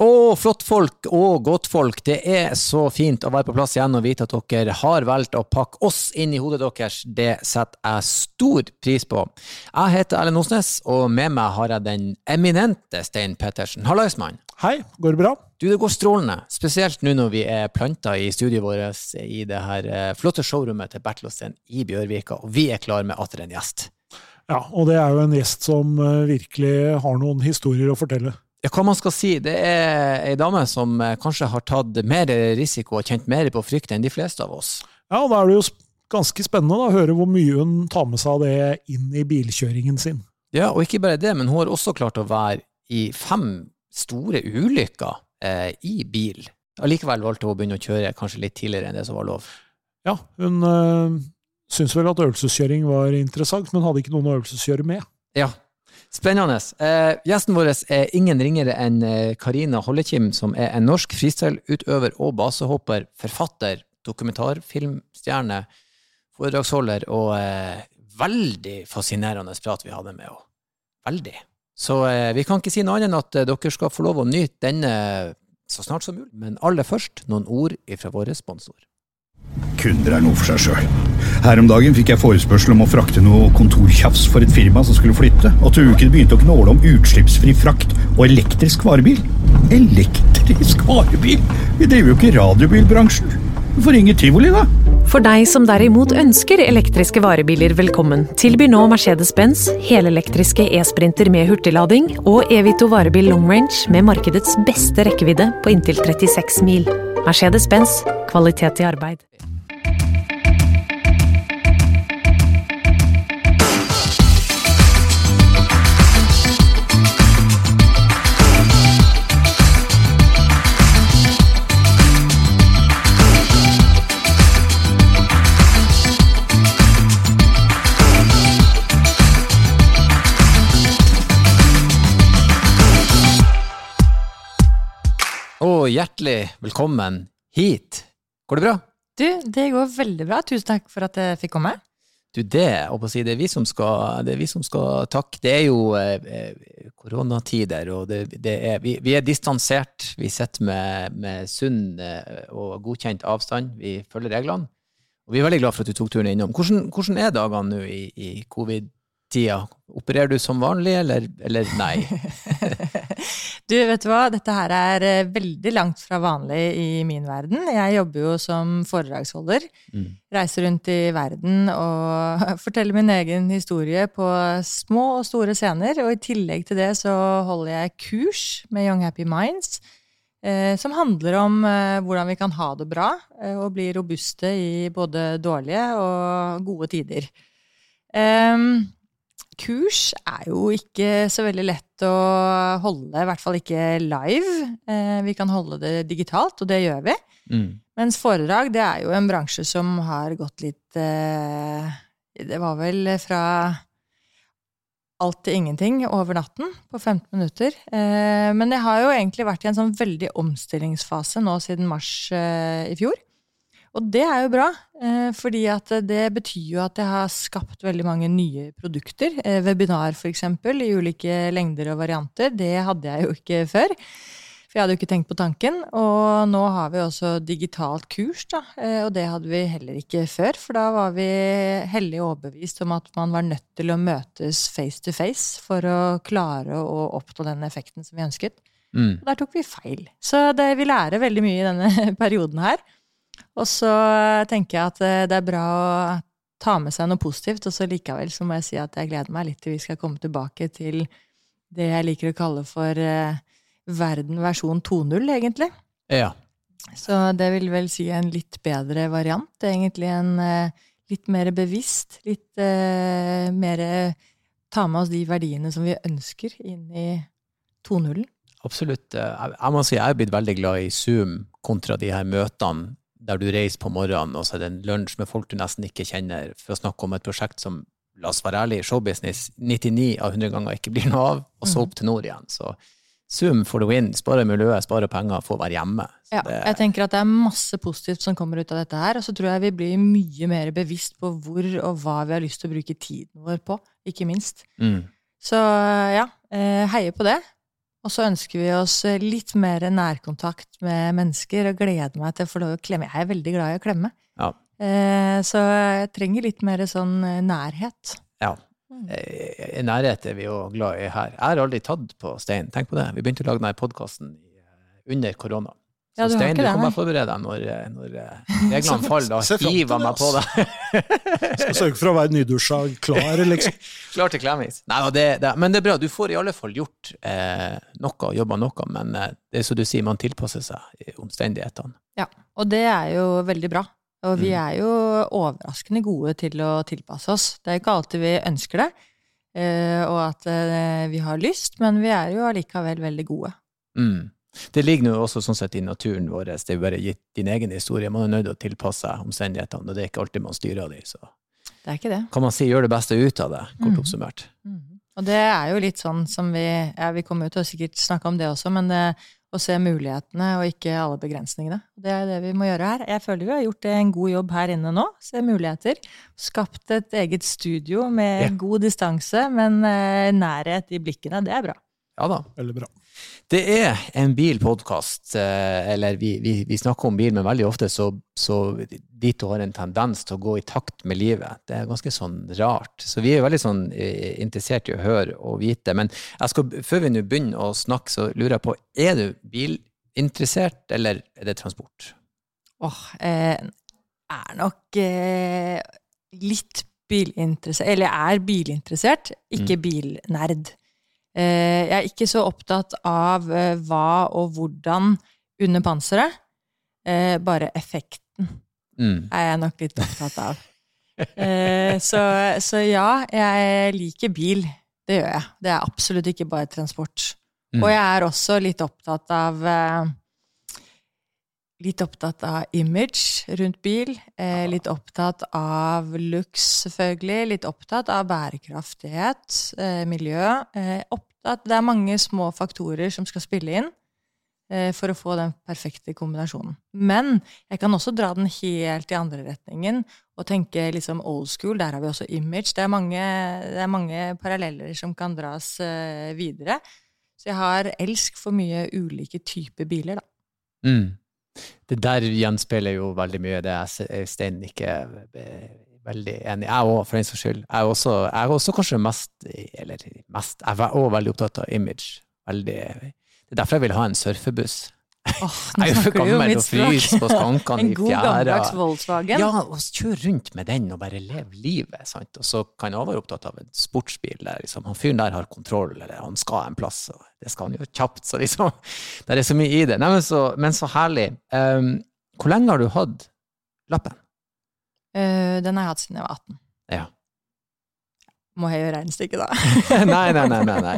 Å, flottfolk og godt folk, det er så fint å være på plass igjen og vite at dere har valgt å pakke oss inn i hodet deres. Det setter jeg stor pris på. Jeg heter Ellen Osnes, og med meg har jeg den eminente Stein Pettersen. Hallaismann. Hei, går det bra? Du, det går strålende. Spesielt nå når vi er planta i studioet vårt i det her eh, flotte showrommet til Bertil Osten i Bjørvika, og vi er klar med atter en gjest. Ja, og det er jo en gjest som eh, virkelig har noen historier å fortelle. Ja, hva man skal si, det er ei dame som eh, kanskje har tatt mer risiko og kjent mer på frykt enn de fleste av oss. Ja, og da er det jo ganske spennende da, å høre hvor mye hun tar med seg av det inn i bilkjøringen sin. Ja, og ikke bare det, men hun har også klart å være i fem store ulykker eh, i bil. Allikevel valgte hun å begynne å kjøre kanskje litt tidligere enn det som var lov. Ja, hun øh, syntes vel at øvelseskjøring var interessant, men hadde ikke noen å øvelseskjøre med. Ja, Spennende. Eh, gjesten vår er ingen ringere enn eh, Karina Hollekim, som er en norsk freestyleutøver og basehopper, forfatter, dokumentarfilmstjerne, foredragsholder og eh, veldig fascinerende prat vi hadde med henne. Veldig. Så eh, vi kan ikke si noe annet enn at eh, dere skal få lov å nyte denne så snart som mulig. Men aller først noen ord fra våre sponsor. Kunder er noe for seg sjøl. Her om dagen fikk jeg forespørsel om å frakte noe kontortjafs for et firma som skulle flytte, og til uken begynte å knåle om utslippsfri frakt og elektrisk varebil. Elektrisk varebil? Vi driver jo ikke radiobilbransjen. Du får ringe tivoli, da. For deg som derimot ønsker elektriske varebiler velkommen, tilbyr nå Mercedes-Benz helelektriske e-sprinter med hurtiglading og Evito varebil long range med markedets beste rekkevidde på inntil 36 mil. Mercedes-Benz kvalitet i arbeid. Hjertelig velkommen hit. Går det bra? Du, det går veldig bra. Tusen takk for at jeg fikk komme. Du, det, si, det, er vi som skal, det er vi som skal takke. Det er jo eh, koronatider, og det, det er, vi, vi, er distansert. Vi sitter med, med sunn eh, og godkjent avstand. Vi følger reglene. Og vi er veldig glad for at du tok turen innom. Hvordan, hvordan er dagene nå i, i covid-tida? Opererer du som vanlig, eller, eller nei? du, vet du hva, dette her er eh, veldig langt fra vanlig i min verden. Jeg jobber jo som foredragsholder. Mm. Reiser rundt i verden og forteller min egen historie på små og store scener. Og i tillegg til det så holder jeg kurs med Young Happy Minds. Eh, som handler om eh, hvordan vi kan ha det bra eh, og bli robuste i både dårlige og gode tider. Um, kurs er jo ikke så veldig lett å holde, i hvert fall ikke live. Eh, vi kan holde det digitalt, og det gjør vi. Mm. Mens foredrag, det er jo en bransje som har gått litt eh, Det var vel fra alt til ingenting over natten på 15 minutter. Eh, men jeg har jo egentlig vært i en sånn veldig omstillingsfase nå siden mars i fjor. Og det er jo bra, eh, fordi at det betyr jo at jeg har skapt veldig mange nye produkter. Eh, webinar, f.eks., i ulike lengder og varianter. Det hadde jeg jo ikke før. For jeg hadde jo ikke tenkt på tanken. Og nå har vi også digitalt kurs, da. Eh, og det hadde vi heller ikke før. For da var vi hellig overbevist om at man var nødt til å møtes face to face for å klare å oppnå den effekten som vi ønsket. Mm. Og der tok vi feil. Så det, vi lærer veldig mye i denne perioden her. Og så tenker jeg at eh, det er bra å ta med seg noe positivt, og så likevel så må jeg si at jeg gleder meg litt til vi skal komme tilbake til det jeg liker å kalle for eh, verden versjon 2.0, egentlig. Ja. Så det vil vel si en litt bedre variant. Egentlig en eh, litt mer bevisst, litt uh, mer ta med oss de verdiene som vi ønsker, inn i 2.0. Absolutt. Jeg må si jeg er blitt veldig glad i Zoom kontra de her møtene der du reiser på morgenen, og så er det en lunsj med folk du nesten ikke kjenner, for å snakke om et prosjekt som, la oss være ærlige, showbusiness 99 av 100 ganger ikke blir noe av, og så mm. opp til nord igjen. Så Zoom for the win. Spare miljøet, spare penger, få være hjemme. Så ja, det... jeg tenker at det er masse positivt som kommer ut av dette her, og så tror jeg vi blir mye mer bevisst på hvor og hva vi har lyst til å bruke tiden vår på, ikke minst. Mm. Så ja, eh, heier på det. Og så ønsker vi oss litt mer nærkontakt med mennesker, og gleder meg til å få lov å klemme. Jeg er veldig glad i å klemme. Ja. Eh, så jeg trenger litt mer sånn eh, nærhet. Ja. Eh, Nærhet er vi jo glad i her. Jeg har aldri tatt på Stein. Tenk på det. Vi begynte å lage denne podkasten under korona. Så Ja, du har Stein, ikke du kan bare forberede deg når, eh, når eh, reglene faller. Da hiver jeg meg på deg. Skal sørge for å være nydusja klar, liksom. Klar til klemmings. Nei, det, det, men det er bra. Du får i alle fall gjort eh, noe, jobba noe. Men eh, det er som du sier, man tilpasser seg i omstendighetene. Ja, og det er jo veldig bra. Og vi Mm. er jo overraskende gode til å tilpasse oss. Det er ikke alltid vi ønsker det, eh, og at eh, vi har lyst, men vi er jo allikevel veldig gode. Mm. Det ligger nå også sånn sett i naturen vår. Det er bare gitt din egen historie. Man er nødt til å tilpasse seg omstendighetene, og det er ikke alltid man styrer de. Så Det er ikke det. kan man si gjør det beste ut av det, kort Mm. oppsummert. Og det er jo litt sånn som vi Ja, vi kommer jo til å sikkert snakke om det også, men det, å se mulighetene og ikke alle begrensningene. Det er det vi må gjøre her. Jeg føler vi har gjort en god jobb her inne nå. Se muligheter. Skapt et eget studio med Ja. god distanse, men eh, nærhet i blikkene. Det er bra. Ja da. Veldig bra. Det er en bilpodkast, eller vi, vi, vi snakker om bil, men veldig ofte så, så to har en tendens til å gå i takt med livet. Det er ganske sånn rart. Så vi er veldig sånn eh, interessert i å høre og vite. Men jeg skal, før vi nå begynner å snakke, så lurer jeg på, er du bilinteressert, eller er det transport? Åh, eh, er nok eh, litt bilinteressert Eller jeg er bilinteressert, ikke bilnerd. Eh, jeg er ikke så opptatt av eh, hva og hvordan under panseret. Eh, bare effekten Mm. er jeg nok litt opptatt av. Eh, så, så ja, jeg liker bil. Det gjør jeg. Det er absolutt ikke bare transport. Mm. Og jeg er også litt opptatt av Litt opptatt av image rundt bil. Eh, litt opptatt av looks, selvfølgelig. Litt opptatt av bærekraftighet, eh, miljø. Eh, opptatt, det er mange små faktorer som skal spille inn eh, for å få den perfekte kombinasjonen. Men jeg kan også dra den helt i andre retningen og tenke liksom old school. Der har vi også image. Det er mange, det er mange paralleller som kan dras eh, videre. Så jeg har elsk for mye ulike typer biler, da. Mm. Det der gjenspeiler jo veldig mye det Øystein Stein ikke er eh, veldig enig. Jeg òg, for den saks skyld. Jeg er også, jeg er også kanskje mest, eller mest, jeg er også veldig opptatt av image. Veldig, det er derfor jeg vil ha en surfebuss. Åh, Jeg er jo for gammel til å fryse på skankene En god gammeldags Volkswagen. Ja, og kjøre rundt med den og bare leve livet. sant? Og så kan jeg være opptatt av en sportsbil der liksom, han fyren der har kontroll, eller han skal en plass, og det skal han jo kjapt. Så liksom, det er så mye i det. Nei, men, så, men så herlig. Um, hvor lenge har du hatt lappen? Uh, den har jeg hatt siden jeg var 18. Ja. Må jeg gjøre regnestykket, da? nei, nei, nei. nei, nei.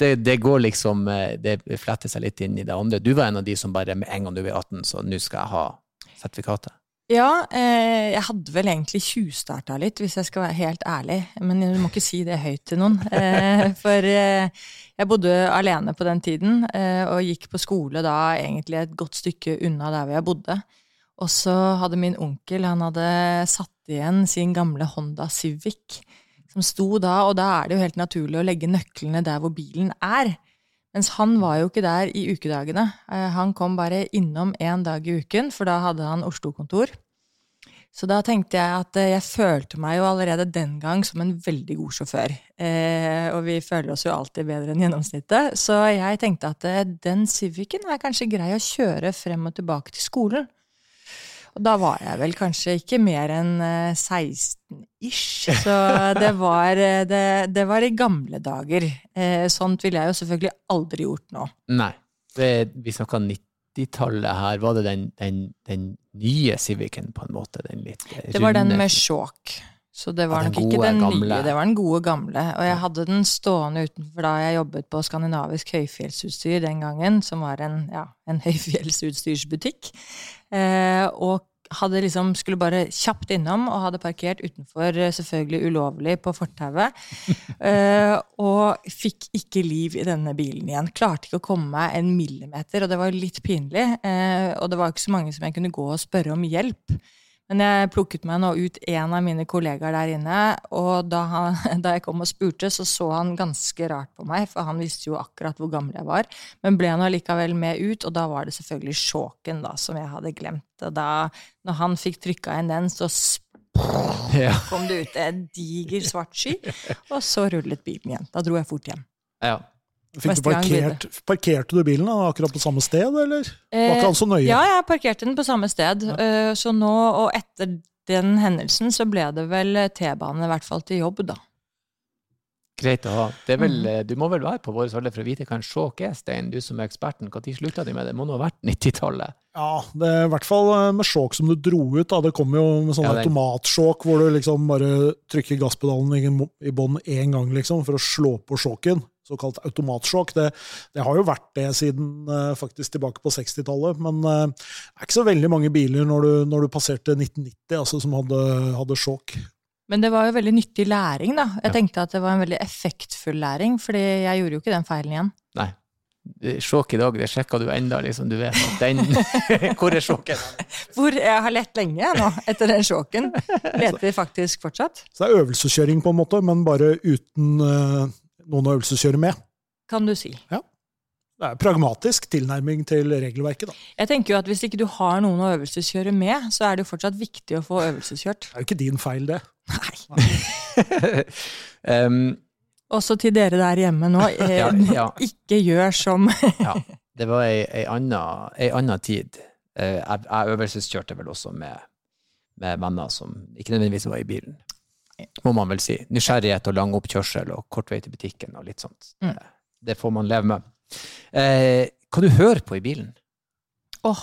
Det, det går liksom eh, Det fletter seg litt inn i det andre. Du var en av de som bare med en gang du var 18, så nå skal jeg ha sertifikatet. Ja, eh, jeg hadde vel egentlig tjuvstarta litt, hvis jeg skal være helt ærlig. Men du må ikke si det høyt til noen. Eh, for eh, jeg bodde alene på den tiden, eh, og gikk på skole da egentlig et godt stykke unna der hvor jeg bodde. Og så hadde min onkel han hadde satt igjen sin gamle Honda Civic, som sto da, og da er det jo helt naturlig å legge nøklene der hvor bilen er. Mens han var jo ikke der i ukedagene. Eh, Han kom bare innom én dag i uken, for da hadde han Oslo-kontor. Så da tenkte jeg at eh, jeg følte meg jo allerede den gang som en veldig god sjåfør. Eh, og vi føler oss jo alltid bedre enn gjennomsnittet. Så jeg tenkte at eh, den Civicen er kanskje grei å kjøre frem og tilbake til skolen. Og da var jeg vel kanskje ikke mer enn eh, 16-ish. Så det var, eh, det, det var i gamle dager. Eh, Sånt ville jeg jo selvfølgelig aldri gjort nå. Nei. Det, vi snakka 90-tallet her. Var det den, den, den nye Civicen, på en måte? Den litt runde Det var den med sjåk. Så det var Ja, nok ikke den gamle. nye, det var den gode gamle. Og jeg hadde den stående utenfor da jeg jobbet på skandinavisk høyfjellsutstyr den gangen, som var en, ja, en høyfjellsutstyrsbutikk. Eh, og hadde liksom, skulle bare kjapt innom og hadde parkert utenfor, eh, selvfølgelig ulovlig, på fortauet. Eh, og fikk ikke liv i denne bilen igjen. Klarte ikke å komme meg en millimeter, og det var litt pinlig. Eh, og det var ikke så mange som jeg kunne gå og spørre om hjelp. Men jeg plukket meg nå ut en av mine kollegaer der inne, og da, han, da, jeg kom og spurte, så så han ganske rart på meg, for han visste jo akkurat hvor gammel jeg var. Men ble nå likevel med ut, og da var det selvfølgelig Sjåken, da, som jeg hadde glemt. Og da, når han fikk trykka inn den, så Ja. kom det ut en diger svart sky, og så rullet bilen igjen. Da dro jeg fort hjem. Ja. Fikk du parkert, parkerte du bilen da, akkurat på samme sted, eller? Var ikke han så nøye? Eh, Ja, jeg parkerte den på samme sted. Eh, Så nå, og etter den hendelsen, så ble det vel T-bane, i hvert fall til jobb, da. Greit å ha. Det er vel, eh, Du må vel være på vår alder for å vite hva en sjåk er, Stein, du som er eksperten. Når slutta de med det? Må nå ha vært 90-tallet? Ja, det er i hvert fall eh, med sjåk som du dro ut. da. Det kom jo med sånn Ja, automatsjåk hvor du liksom bare trykker gasspedalen i, i bånn én gang liksom, for å slå på sjåken. Såkalt automatsjåk. Det, det har jo vært det siden eh, faktisk tilbake på 60-tallet. Men eh, det er ikke så veldig mange biler når du, når du passerte 1990 altså, som hadde, hadde sjåk. Men det var jo veldig nyttig læring, da. Jeg Ja. tenkte at det var en veldig effektfull læring, fordi jeg gjorde jo ikke den feilen igjen. Nei. Sjokk i dag, det sjekka du enda, liksom. Du vet at den Hvor er sjåken? Hvor jeg har lett lenge nå, etter den sjåken. Leter faktisk fortsatt. Så det er øvelseskjøring på en måte, men bare uten eh, noen å øvelseskjøre med. Kan du si. Ja. Det er pragmatisk tilnærming til regelverket. da. Jeg tenker jo at Hvis ikke du har noen å øvelseskjøre med, så er det jo fortsatt viktig å få øvelseskjørt. Det er jo ikke din feil, det. Nei. um, Også til dere der hjemme nå. eh, Ja, ja. Ikke gjør som ja. Det var ei, ei anna, ei anna tid. Eh, Jeg, jeg øvelseskjørte vel også med, med venner som ikke nødvendigvis var i bilen. Må man vel si. Nysgjerrighet og lang oppkjørsel og kort vei til butikken og litt sånt. Mm. Eh, Det får man leve med. Eh, hva du hører på i bilen? Åh,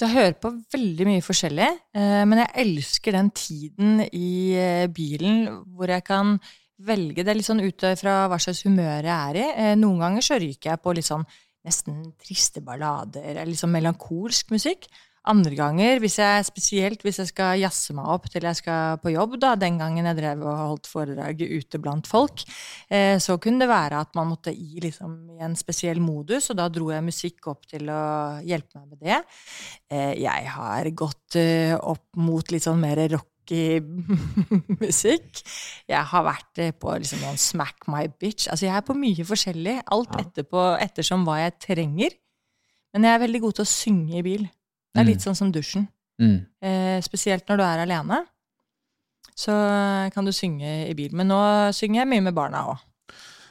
jeg hører på veldig mye forskjellig, eh, men jeg elsker den tiden i eh, bilen hvor jeg kan velge det litt sånn ut fra hva slags humør jeg er i. Eh, Noen ganger så ryker jeg på litt sånn nesten triste ballader, eller litt sånn melankolsk musikk. Andre ganger, hvis jeg, spesielt hvis jeg skal jazze meg opp til jeg skal på jobb, da, den gangen jeg drev og holdt foredrag ute blant folk, eh, så kunne det være at man måtte i, liksom, i en spesiell modus, og da dro jeg musikk opp til å hjelpe meg med det. Eh, jeg har gått eh, opp mot litt sånn mer rocky musikk. Jeg har vært eh, på liksom noen Smack My Bitch. Altså, jeg er på mye forskjellig, alt etterpå, ettersom hva jeg trenger. Men jeg er veldig god til å synge i bil. Det er litt sånn som dusjen. Mm. Eh, spesielt når du er alene. Så kan du synge i bil. Men nå synger jeg mye med barna òg.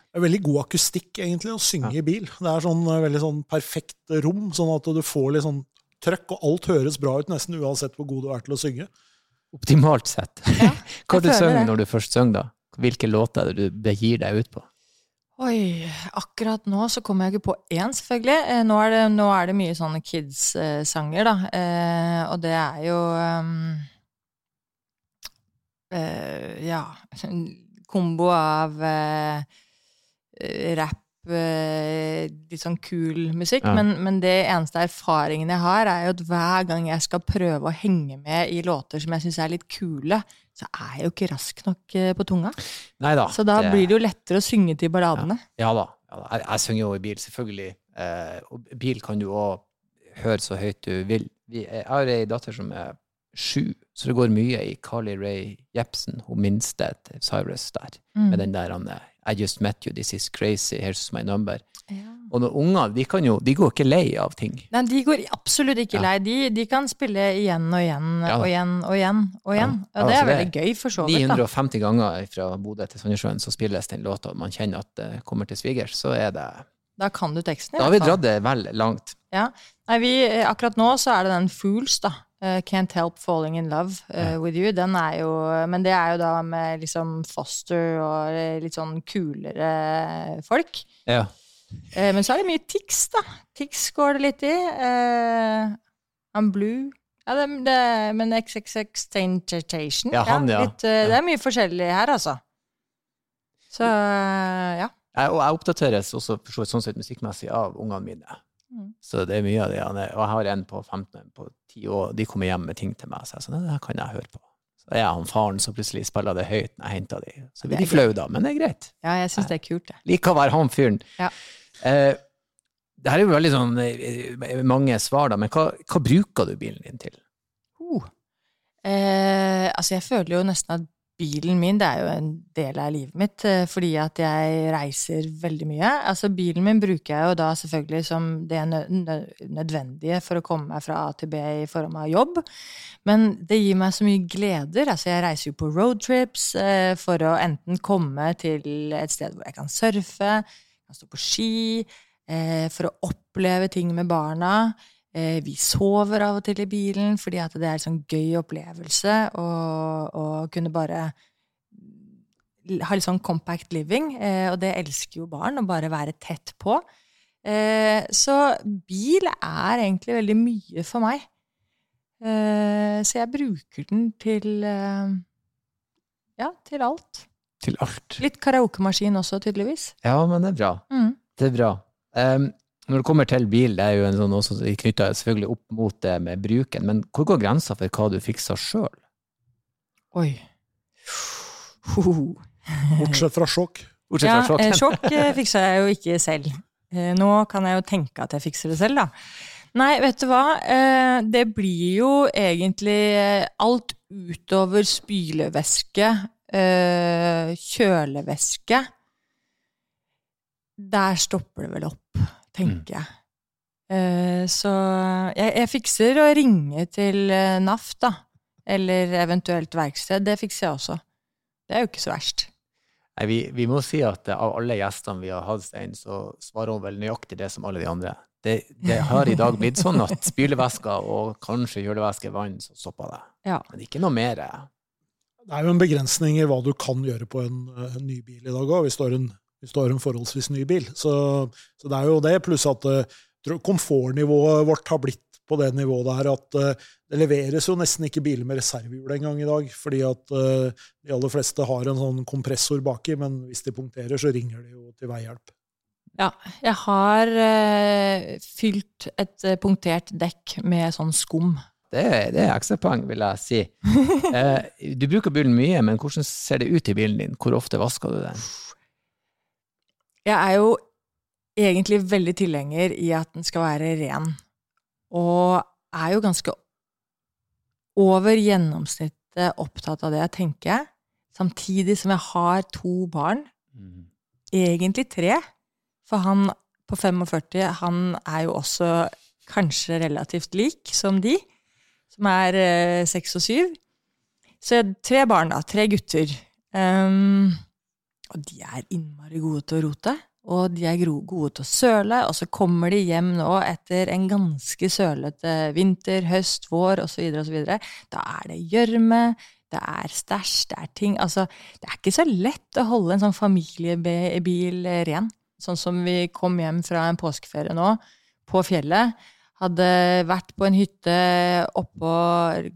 Det er veldig god akustikk egentlig å synge i bil. Det er sånn eh, veldig sånn perfekt rom, sånn at du får litt sånn trøkk, og alt høres bra ut nesten uansett hvor god du er til å synge. Optimalt sett. Ja, Hva du synger når du først synger, da? Hvilke låter er det du begir deg ut på? Oi, akkurat nå så kommer jeg ikke på én, selvfølgelig. Eh, nå, er det, nå er det mye sånne kids-sanger, da. Eh, og det er jo um, eh, Ja, kombo av eh, rapp, eh, litt sånn kul musikk. Ja. Men, men det eneste erfaringen jeg har, er jo at hver gang jeg skal prøve å henge med i låter som jeg syns er litt kule, så er jeg jo ikke rask nok eh, på tunga. Nei da. Så da blir det jo lettere å synge til balladene. Ja da. Ja, da. Jeg, jeg synger jo i bil, selvfølgelig. Eh, og bil kan du òg høre så høyt du vil. Vi, jeg har ei datter som er sju, så det går mye i Carly Rae Jepsen, hun minste til Cyrus der, Mm. med den der han I just met you, this is crazy, here's my number. Ja. Og når unger, de kan jo, de går ikke lei av ting. Nei, de går absolutt ikke Ja. lei. De, de kan spille igjen og igjen Ja og igjen og igjen. Og igjen. Ja. Og Ja, det er det veldig gøy, for så vidt. da. 950 ganger fra Bodø til Sandnessjøen så spilles den låta, og man kjenner at det kommer til svigers, så er det Da kan du teksten. i Da har vi dratt det vel langt. Nei, vi, eh, akkurat nå så er det den Fools, da. Uh, Can't Help Falling In Love uh, Ja. With You. Den er jo Men det er jo da med liksom Foster og litt sånn kulere folk. Ja. Eh, men så er det mye Tix, da. Tix går det litt i. Eh, I'm Blue. Ja, det, det, men XXX Tentation Ja, han, ja. Litt, eh. Det er mye forskjellig her, altså. Så ja. Jeg, og jeg oppdateres også sånn sett musikkmessig av ungene mine. Mm. Så det er mye av det. Og jeg har en på 15 på 10 år, de kommer hjem med ting til meg. Så jeg sånn, det her kan jeg høre på. Så er jeg han faren som plutselig spiller det høyt når jeg henter de. Så blir de flaue da, men det er greit. ja, jeg syns det er kult, det. Liker å være han fyren. Ja. Eh, det her er jo veldig sånn eh, mange svar, da, men hva, hva bruker du bilen din til? Uh. Eh, altså, jeg føler jo nesten at bilen min det er jo en del av livet mitt, eh, fordi at jeg reiser veldig mye. Altså, bilen min bruker jeg jo da selvfølgelig som det nødvendige for å komme meg fra A til B i form av jobb. Men det gir meg så mye gleder. Altså, jeg reiser jo på roadtrips eh, for å enten komme til et sted hvor jeg kan surfe, kan stå på ski, eh, for å oppleve ting med barna. Eh, vi sover av og til i bilen fordi det er en sånn gøy opplevelse å, kunne bare ha litt sånn compact living. Eh, og det elsker jo barn, å bare være tett på. Eh, så bil er egentlig veldig mye for meg. Så jeg bruker den til Ja, til alt. Til alt. Litt karaokemaskin også, tydeligvis. Ja, men det er bra. Mm. Det er bra. Um, når det kommer til bil, det er jo en sånn også knytta selvfølgelig opp mot det med bruken, men hvor går grensa for hva du fikser sjøl? Oi. Bortsett fra sjokk. Bortsett fra sjokk. Ja, eh, sjokk eh, fikser jeg jo ikke selv. Eh, nå kan jeg jo tenke at jeg fikser det selv, da. Nei, vet du hva. Det blir jo egentlig alt utover spylevæske, kjølevæske. Der stopper det vel opp tenker jeg. Uh, så jeg, jeg, fikser å ringe til uh, NAF, da. Eller eventuelt verksted. Det fikser jeg også. Det er jo ikke så verst. Nei, vi, vi må si at av alle gjestene vi har hatt, Stein, så svarer hun vel nøyaktig det som alle de andre. Det, det har i dag blitt sånn at spylevæsker og kanskje kjølevæske vann, så stopper det. Ja. Men ikke noe mer. Det er jo en begrensning i hva du kan gjøre på en, en ny bil i dag òg. Hvis hvis du har en forholdsvis ny bil. Så, så det er jo det, pluss at uh, komfortnivået vårt har blitt på det nivået der at uh, det leveres jo nesten ikke biler med reservehjul engang i dag, fordi at uh, de aller fleste har en sånn kompressor baki, men hvis de punkterer, så ringer de jo til veihjelp. Ja, jeg har fylt et punktert dekk med sånn skum. Det, det er ekstrapoeng, vil jeg si. du bruker bilen mye, men hvordan ser det ut i bilen din? Hvor ofte vasker du den? Jeg er jo egentlig veldig tilhenger i at den skal være ren, og er jo ganske over gjennomsnittet opptatt av det, jeg tenker Samtidig som jeg har to barn. Mm. Egentlig tre. For han på 45, han er jo også kanskje relativt lik som de, som er eh, seks og syv. Så tre barn, da. Tre gutter. Um, og de er innmari gode til å rote. Og de er gode til å søle, og så kommer de hjem nå etter en ganske sølete vinter, høst, vår osv., osv. Da er det gjørme, det er stæsj, det er ting Altså, det er ikke så lett å holde en sånn familiebil ren. Sånn som vi kom hjem fra en påskeferie nå, på fjellet. Hadde vært på en hytte oppå,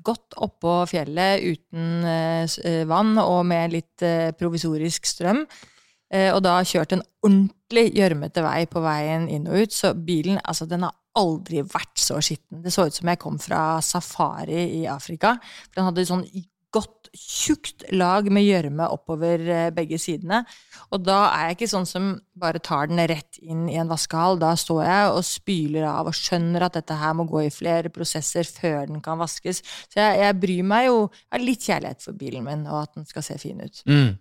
godt oppå fjellet uten eh, vann og med litt eh, provisorisk strøm. Eh, og da kjørt en ordentlig gjørmete vei på veien inn og ut. Så bilen altså, den har aldri vært så skitten. Det så ut som jeg kom fra safari i Afrika. For den hadde sånn godt, tjukt lag med gjørme oppover eh, begge sidene. Og da er jeg ikke sånn som bare tar den rett inn i en vaskehall. Da står jeg og spyler av og skjønner at dette her må gå i flere prosesser før den kan vaskes. Så jeg, jeg bryr meg jo av litt kjærlighet for bilen min, og at den skal se fin ut. Mm.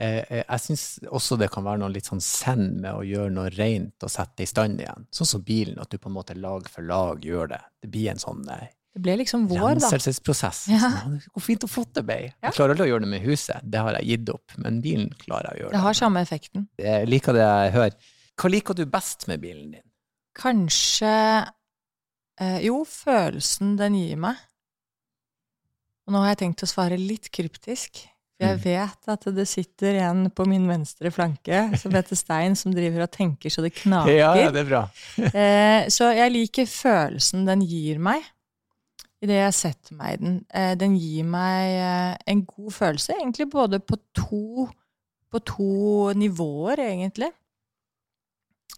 Eh, eh jeg syns også det kan være noe litt sånn send med å gjøre noe rent og sette det i stand igjen. Sånn som bilen, at du på en måte lag for lag gjør det. Det blir en sånn eh, det ble liksom vår, da. Renselsesprosess. Ja. Hvor fint og flott det ble. Jeg klarer aldri å gjøre det med huset, det har jeg gitt opp. Men bilen klarer jeg å gjøre. Det Det har samme effekten. Jeg liker det jeg hører. Hva liker du best med bilen din? Kanskje eh, Jo, følelsen den gir meg. Og nå har jeg tenkt å svare litt kryptisk. Jeg mm. vet at det sitter en på min venstre flanke som heter Stein, som driver og tenker så det knaker. Ja, det er bra. eh, så jeg liker følelsen den gir meg idet jeg setter meg i den. Eh, den gir meg eh, en god følelse, egentlig både på to, på to nivåer, egentlig,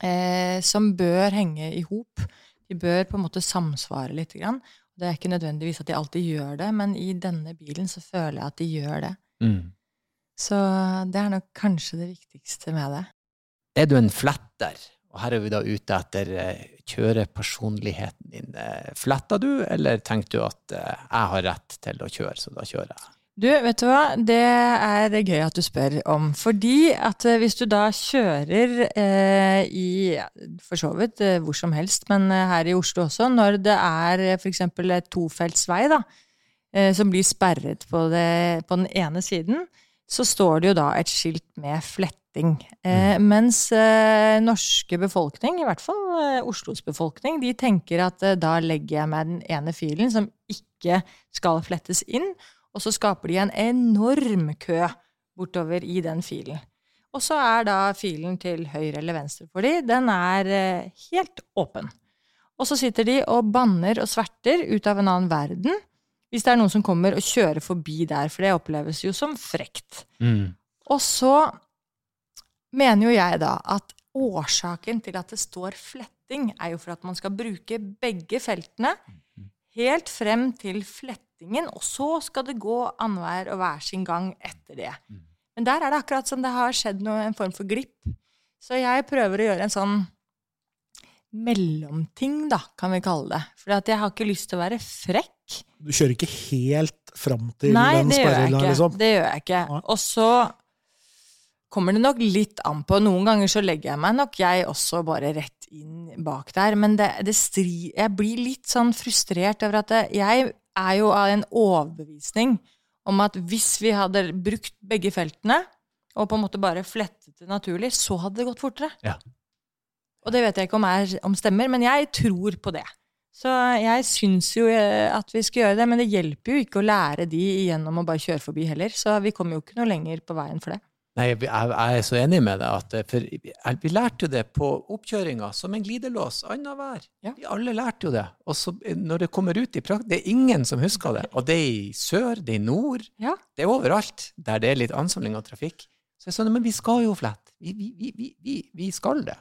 eh, som bør henge i hop. De bør på en måte samsvare litt. Grann. Det er ikke nødvendigvis at de alltid gjør det, men i denne bilen så føler jeg at de gjør det. Mm. Så det er nok kanskje det viktigste med det. Er du en fletter? Og her er vi da ute etter eh, kjørepersonligheten din. Eh, Fletta du, eller tenker du at eh, jeg har rett til å kjøre, så da kjører jeg? Du, vet du hva? Det er gøy at du spør om. Fordi at hvis du da kjører eh, i for så vidt hvor som helst, men her i Oslo også, når det er f.eks. et tofeltsvei da, eh, som blir sperret på, det, på den ene siden, så står det jo da et skilt med fletting. Eh, mens eh, norske befolkning, i hvert fall eh, Oslos befolkning, de tenker at da legger jeg meg den ene filen som ikke skal flettes inn, og så skaper de en enorm kø bortover i den filen. Og så er da filen til høyre eller venstre for de, den er helt åpen. Og så sitter de og banner og sverter ut av en annen verden hvis det er noen som kommer og kjører forbi der, for det oppleves jo som frekt. Og så mener jo jeg da at årsaken til at det står fletting, er jo for at man skal bruke begge feltene helt frem til flettingen, og så skal det gå annenhver og hver sin gang etter det. Men der er det akkurat som det har skjedd noe, en form for glipp. Så jeg prøver å gjøre en sånn mellomting, da, kan vi kalle det. For jeg har ikke lyst til å være frekk. Du kjører ikke helt fram til Nei, den sperregla, liksom? Det gjør jeg ikke. Og så kommer det nok litt an på. Noen ganger så legger jeg meg nok jeg også bare rett inn bak der. Men det, det stri, jeg blir litt sånn frustrert over at det, jeg er jo av en overbevisning om at hvis vi hadde brukt begge feltene, og på en måte bare flettet det naturlig, så hadde det gått fortere. Ja. Og det vet jeg ikke om, er, om stemmer, men jeg tror på det. Så jeg syns jo eh, at vi skal gjøre det, men det hjelper jo ikke å lære de gjennom å bare kjøre forbi heller. Så vi kommer jo ikke noe lenger på veien for det. Nei, jeg, jeg er så enig med deg. At, eh, for jeg- vi lærte jo det på oppkjøringa som en glidelås annenhver. Ja. Vi alle lærte jo det. Og så eh, når det kommer ut i prakt, det er ingen som husker det. Og det er i sør, det er i nord, Ja. det er overalt der det er litt ansamling av trafikk. Så jeg sa, men vi skal jo flette. Vi, vi, vi, vi, vi, vi skal det.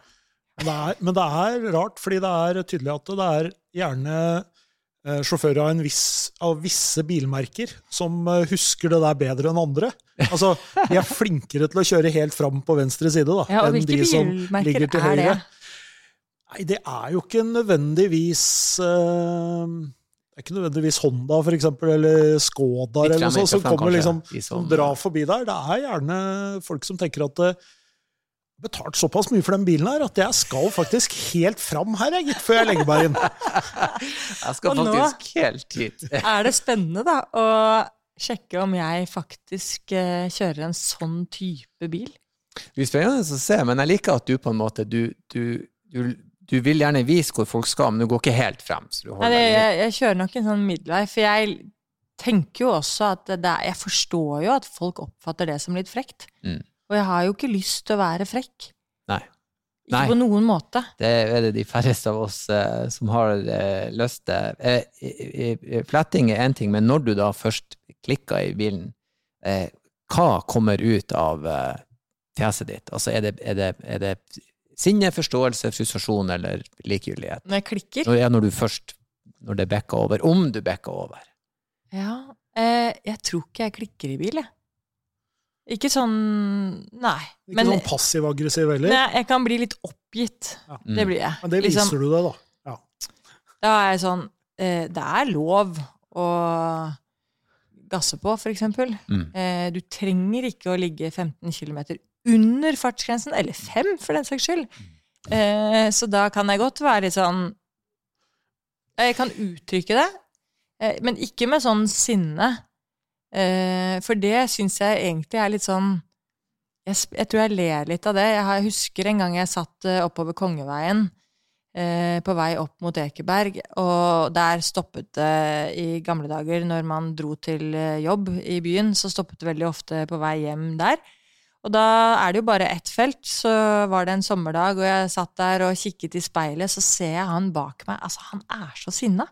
Men det, er, men det er rart, fordi det er tydelig at det er gjerne eh, sjåfører av, en viss, av visse bilmerker som eh, husker det der bedre enn andre. Altså, De er flinkere til å kjøre helt fram på venstre side da, Ja, enn de som ligger til høyre. det? Nei, det er jo ikke nødvendigvis uh, Det er ikke nødvendigvis Honda, for eksempel, eller Skoda, eller noe sånt, som kommer liksom som som- drar forbi der. Det er gjerne folk som tenker at eh, betalt såpass mye for den bilen her at jeg skal faktisk helt fram her, jeg, gitt, før jeg legger meg inn. Jeg skal Og nå- faktisk helt hit. Er det spennende, da, å sjekke om jeg faktisk eh, kjører en sånn type bil? Det blir spennende å se, men jeg liker at du på en måte du, du, du, du vil gjerne vise hvor folk skal, men du går ikke helt frem. Så du Nei, jeg, jeg kjører nok en sånn middelvei, for jeg tenker jo også at det er Jeg forstår jo at folk oppfatter det som litt frekt. Mm. Og jeg har jo ikke lyst til å være frekk. Nei. Ikke Nei. på noen måte. Det er det de færreste av oss eh, som har eh, lyst til. Eh, fletting er én ting, men når du da først klikker i bilen, eh, hva kommer ut av eh, fjeset ditt? Altså, er det, er det, er det sinne, forståelse, frustrasjon eller likegyldighet? Når jeg klikker. Når, ja, når du først Når det bekker over. Om du bekker over. Ja, eh, jeg tror ikke jeg klikker i bil, jeg. Ikke sånn Nei. Ikke Men sånn passiv-aggressiv heller. nei, jeg kan bli litt oppgitt. Ja. Det blir jeg. Men det Liksom- viser du deg, da. Ja. Da er jeg sånn eh, Det er lov å gasse på, eksempel. Mm. Eh, du trenger ikke å ligge 15 km under fartsgrensen, eller 5 for den saks skyld. Eh, så da kan jeg godt være litt sånn Jeg kan uttrykke det, eh, men ikke med sånn sinne. Eh, for det syns jeg egentlig er litt sånn jeg, jeg tror jeg ler litt av det. Jeg, husker en gang jeg satt eh, oppover Kongeveien eh, på vei opp mot Ekeberg, og der stoppet det i gamle dager, når man dro til jobb i byen, så stoppet det veldig ofte på vei hjem der. Og da er det jo bare ett felt, så var det en sommerdag, og jeg satt der og kikket i speilet, så ser jeg han bak meg. Altså, han er så sinna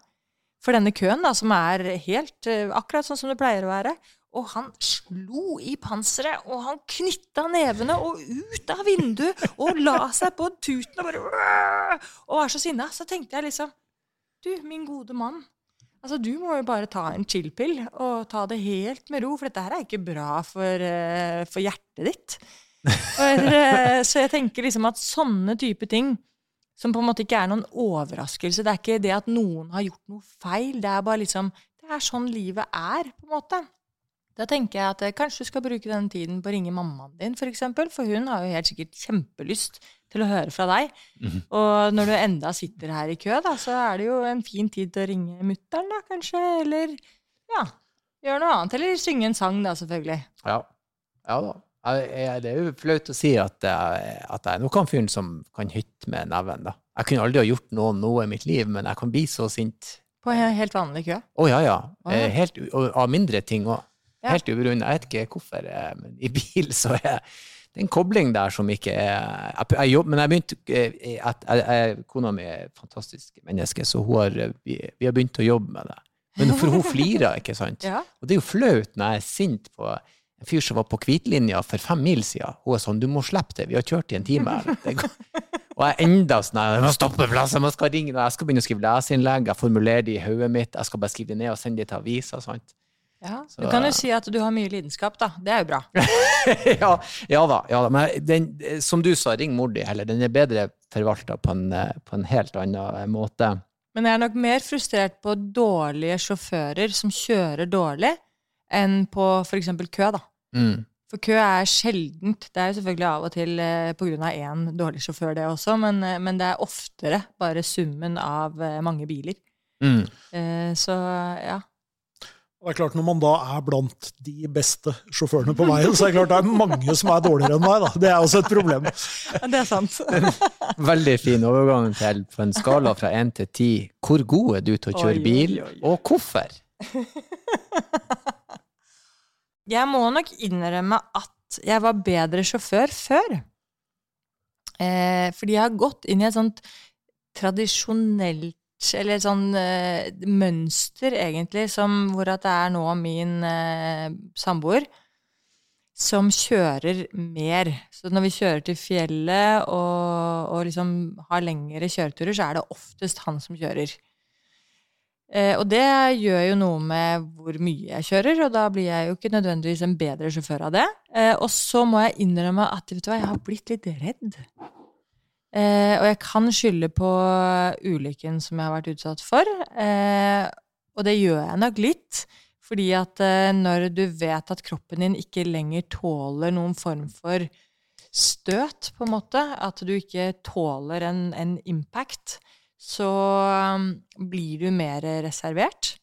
for denne køen, da, som er helt eh, akkurat sånn som det pleier å være. Og han slo i panseret, og han knytta nevene og ut av vinduet og la seg på tuten og bare Og var så sinna. Så tenkte jeg liksom Du, min gode mann. Altså, Du må jo bare ta en chill-pill og ta det helt med ro, for dette her er ikke bra for, eh, for hjertet ditt. For, eh, så jeg tenker liksom at sånne type ting Som på en måte ikke er noen overraskelse. Det er ikke det at noen har gjort noe feil. Det er bare liksom Det er sånn livet er, på en måte. Da tenker jeg at jeg kanskje du skal bruke den tiden på å ringe mammaen din, f.eks. For, eksempel, for hun har jo helt sikkert kjempelyst til å høre fra deg. Mhm. Og når du enda sitter her i kø, da, så er det jo en fin tid til å ringe mutter'n, da, kanskje. Eller ja, gjøre noe annet. Eller synge en sang, da, selvfølgelig. Ja. ja da. Det er jo flaut å si at at jeg nok kan fyren som kan hytte med neven. da. Jeg kunne aldri ha gjort noen noe i mitt liv, men jeg kan bli så sint. På en helt vanlig kø. Å ja, ja. Ja. Eh, Helt, og av mindre ting òg. Ja. Helt ubegrunnet. Jeg vet ikke hvorfor, eh, men i bil så er det en kobling der som ikke er jeg, jeg jobb, Men jeg begynte eh, Kona mi er et fantastisk menneske, så har, vi, vi har begynt å jobbe med det. Men for hun flirer, ikke sant? Ja. Og det er jo flaut når jeg er sint på en fyr som var på hvitlinja for fem mil siden. Hun er sånn 'Du må slippe det, vi har kjørt i en time her'. Og jeg enda sånn 'Jeg må stoppe plassen, jeg skal ringe', jeg skal begynne å skrive leseinnlegg, jeg formulerer det i hodet mitt, jeg skal bare skrive det ned og sende det til avisa. sant? Ja. Så, Du kan jo si at du har mye lidenskap, da. Det er jo bra. ja, ja da. ja da. Men den, som du sa, ring mor di heller. Den er bedre forvalta på, en, på en helt annen måte. Men jeg er nok mer frustrert på dårlige sjåfører som kjører dårlig, enn på f.eks. kø, da. Mm. For kø er sjeldent. Det er jo selvfølgelig av og til eh, pga. én dårlig sjåfør, det også, men, eh, men det er oftere bare summen av eh, mange biler. Mm. Eh, så ja. Det er klart Når man da er blant de beste sjåførene på veien, så er det klart det er mange som er dårligere enn meg. da. Det er også et problem. Det er sant. Veldig fin overgang til på en skala fra én til ti. Hvor god er du til å kjøre Oi, bil, oi, oi. og hvorfor? Jeg må nok innrømme at jeg var bedre sjåfør før. Eh, fordi jeg har gått inn i et sånt tradisjonelt eller et sånn eh, mønster, egentlig, som, hvor at det er nå min eh, samboer som kjører mer. Så når vi kjører til fjellet og, og liksom har lengre kjøreturer, så er det oftest han som kjører. Eh, og det gjør jo noe med hvor mye jeg kjører, og da blir jeg jo ikke nødvendigvis en bedre sjåfør av det. Eh, og så må jeg innrømme at vet du hva, jeg har blitt litt redd. Eh, og jeg kan skylde på ulykken som jeg har vært utsatt for. Og det gjør jeg nok litt. Fordi at når du vet at kroppen din ikke lenger tåler noen form for støt, på en måte, at du ikke tåler en, en impact, så um, blir du mer reservert.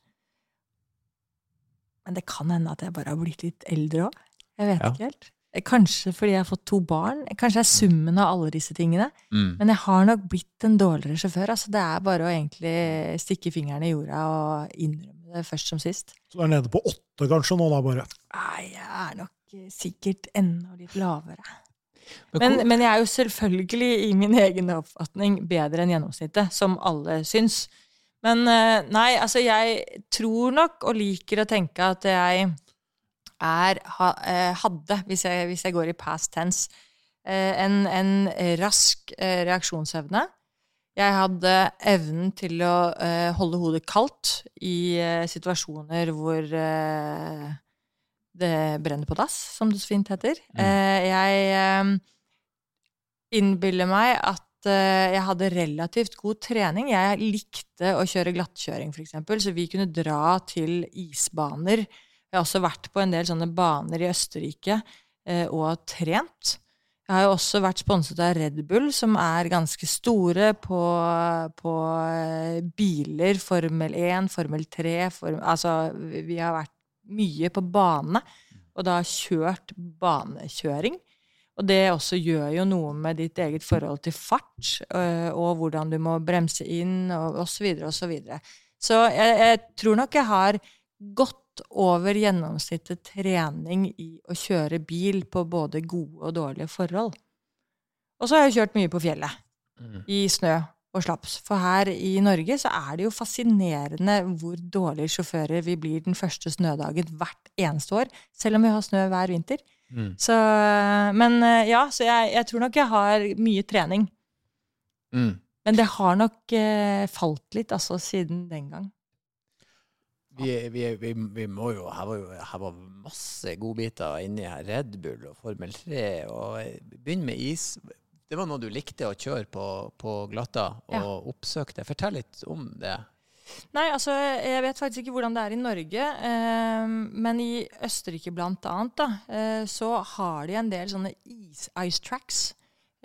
Men det kan hende at jeg bare har blitt litt eldre òg. Jeg vet Ja. ikke helt. Eh, Kanskje fordi jeg har fått to barn. Kanskje er summen av alle disse tingene. Mm. Men jeg har nok blitt en dårligere sjåfør. Altså, det er bare å egentlig stikke fingeren i jorda og innrømme det først som sist. Så du er nede på åtte kanskje nå, da bare. Nei, jeg er nok sikkert enda litt lavere. Men Men, jeg er jo selvfølgelig i min egen oppfatning bedre enn gjennomsnittet, som alle syns. Men eh, nei, altså jeg tror nok og liker å tenke at jeg er, eh, hadde, hvis jeg, hvis jeg går i past tense, eh, en, en rask reaksjonsevne. Jeg hadde evnen til å holde hodet kaldt i situasjoner hvor det brenner på dass, som det så fint heter. Mm. jeg eh, innbiller meg at eh, jeg hadde relativt god trening. Jeg likte å kjøre glattkjøring, f.eks., så vi kunne dra til isbaner. Jeg har også vært på en del sånne baner i Østerrike eh, og trent. Jeg har jo også vært sponset av Red Bull, som er ganske store på, på eh, biler. Formel 1, Formel 3 form, Altså, vi vi har vært mye på bane, og da kjørt banekjøring. Og det også gjør jo noe med ditt eget forhold til fart, øh, og hvordan du må bremse inn, og osv., osv. Så, videre. så jeg, jeg tror nok jeg har gått over gjennomsnittet trening i å kjøre bil på både gode og dårlige forhold. Og så har jeg kjørt mye på fjellet, Mm. i snø og slaps. For her i Norge så er det jo fascinerende hvor dårlige sjåfører vi blir den første snødagen hvert eneste år, selv om vi har snø hver vinter. Mm. Så, men eh, ja, så jeg, jeg tror nok jeg har mye trening. Mm. Men det har nok eh, falt litt, altså, siden den gang. Vi, vi, vi, vi må jo Her var jo her var masse godbiter inni her. Red Bull og Formel 3 og Begynn med is. Det var noe du likte å kjøre på, på glatta og Ja. oppsøkte. Fortell litt om det. Nei, altså, jeg vet faktisk ikke hvordan det er i Norge, eh, men i Østerrike blant annet, da, eh, så har de en del sånne is, ice tracks.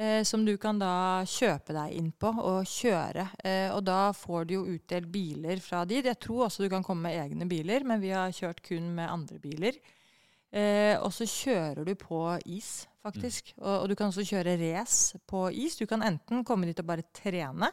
Eh, som du kan da kjøpe deg inn på og kjøre. Eh, og da får du jo utdelt biler fra de. Jeg tror også du kan komme med egne biler, men vi har kjørt kun med andre biler. Eh, og så kjører du på is, faktisk. Og, og du kan også kjøre race på is. Du kan enten komme dit og bare trene.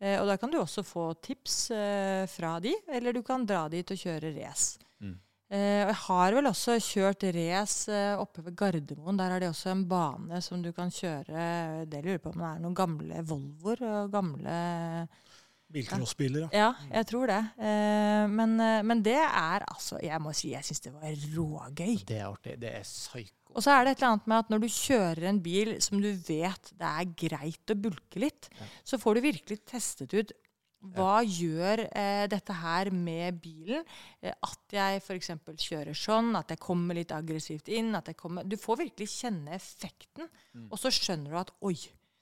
Eh, og da kan du også få tips eh, fra de, eller du kan dra dit og kjøre race. Mm. Eh, og jeg har vel også kjørt race eh, oppe ved Gardermoen. Der har de også en bane som du kan kjøre Det lurer på om det er noen gamle Volvoer og gamle Bilcrossbiler, ja. Ja, jeg tror det. Eh, men, eh, men det er altså Jeg må si jeg syns det var rågøy. Det er artig. Det er psyko. Og så er det et eller annet med at når du kjører en bil som du vet det er greit å bulke litt, så får du virkelig testet ut hva gjør eh, dette her med bilen? Eh, at jeg f.eks. kjører sånn, at jeg kommer litt aggressivt inn. at jeg kommer, Du får virkelig kjenne effekten. Og så skjønner du at oi,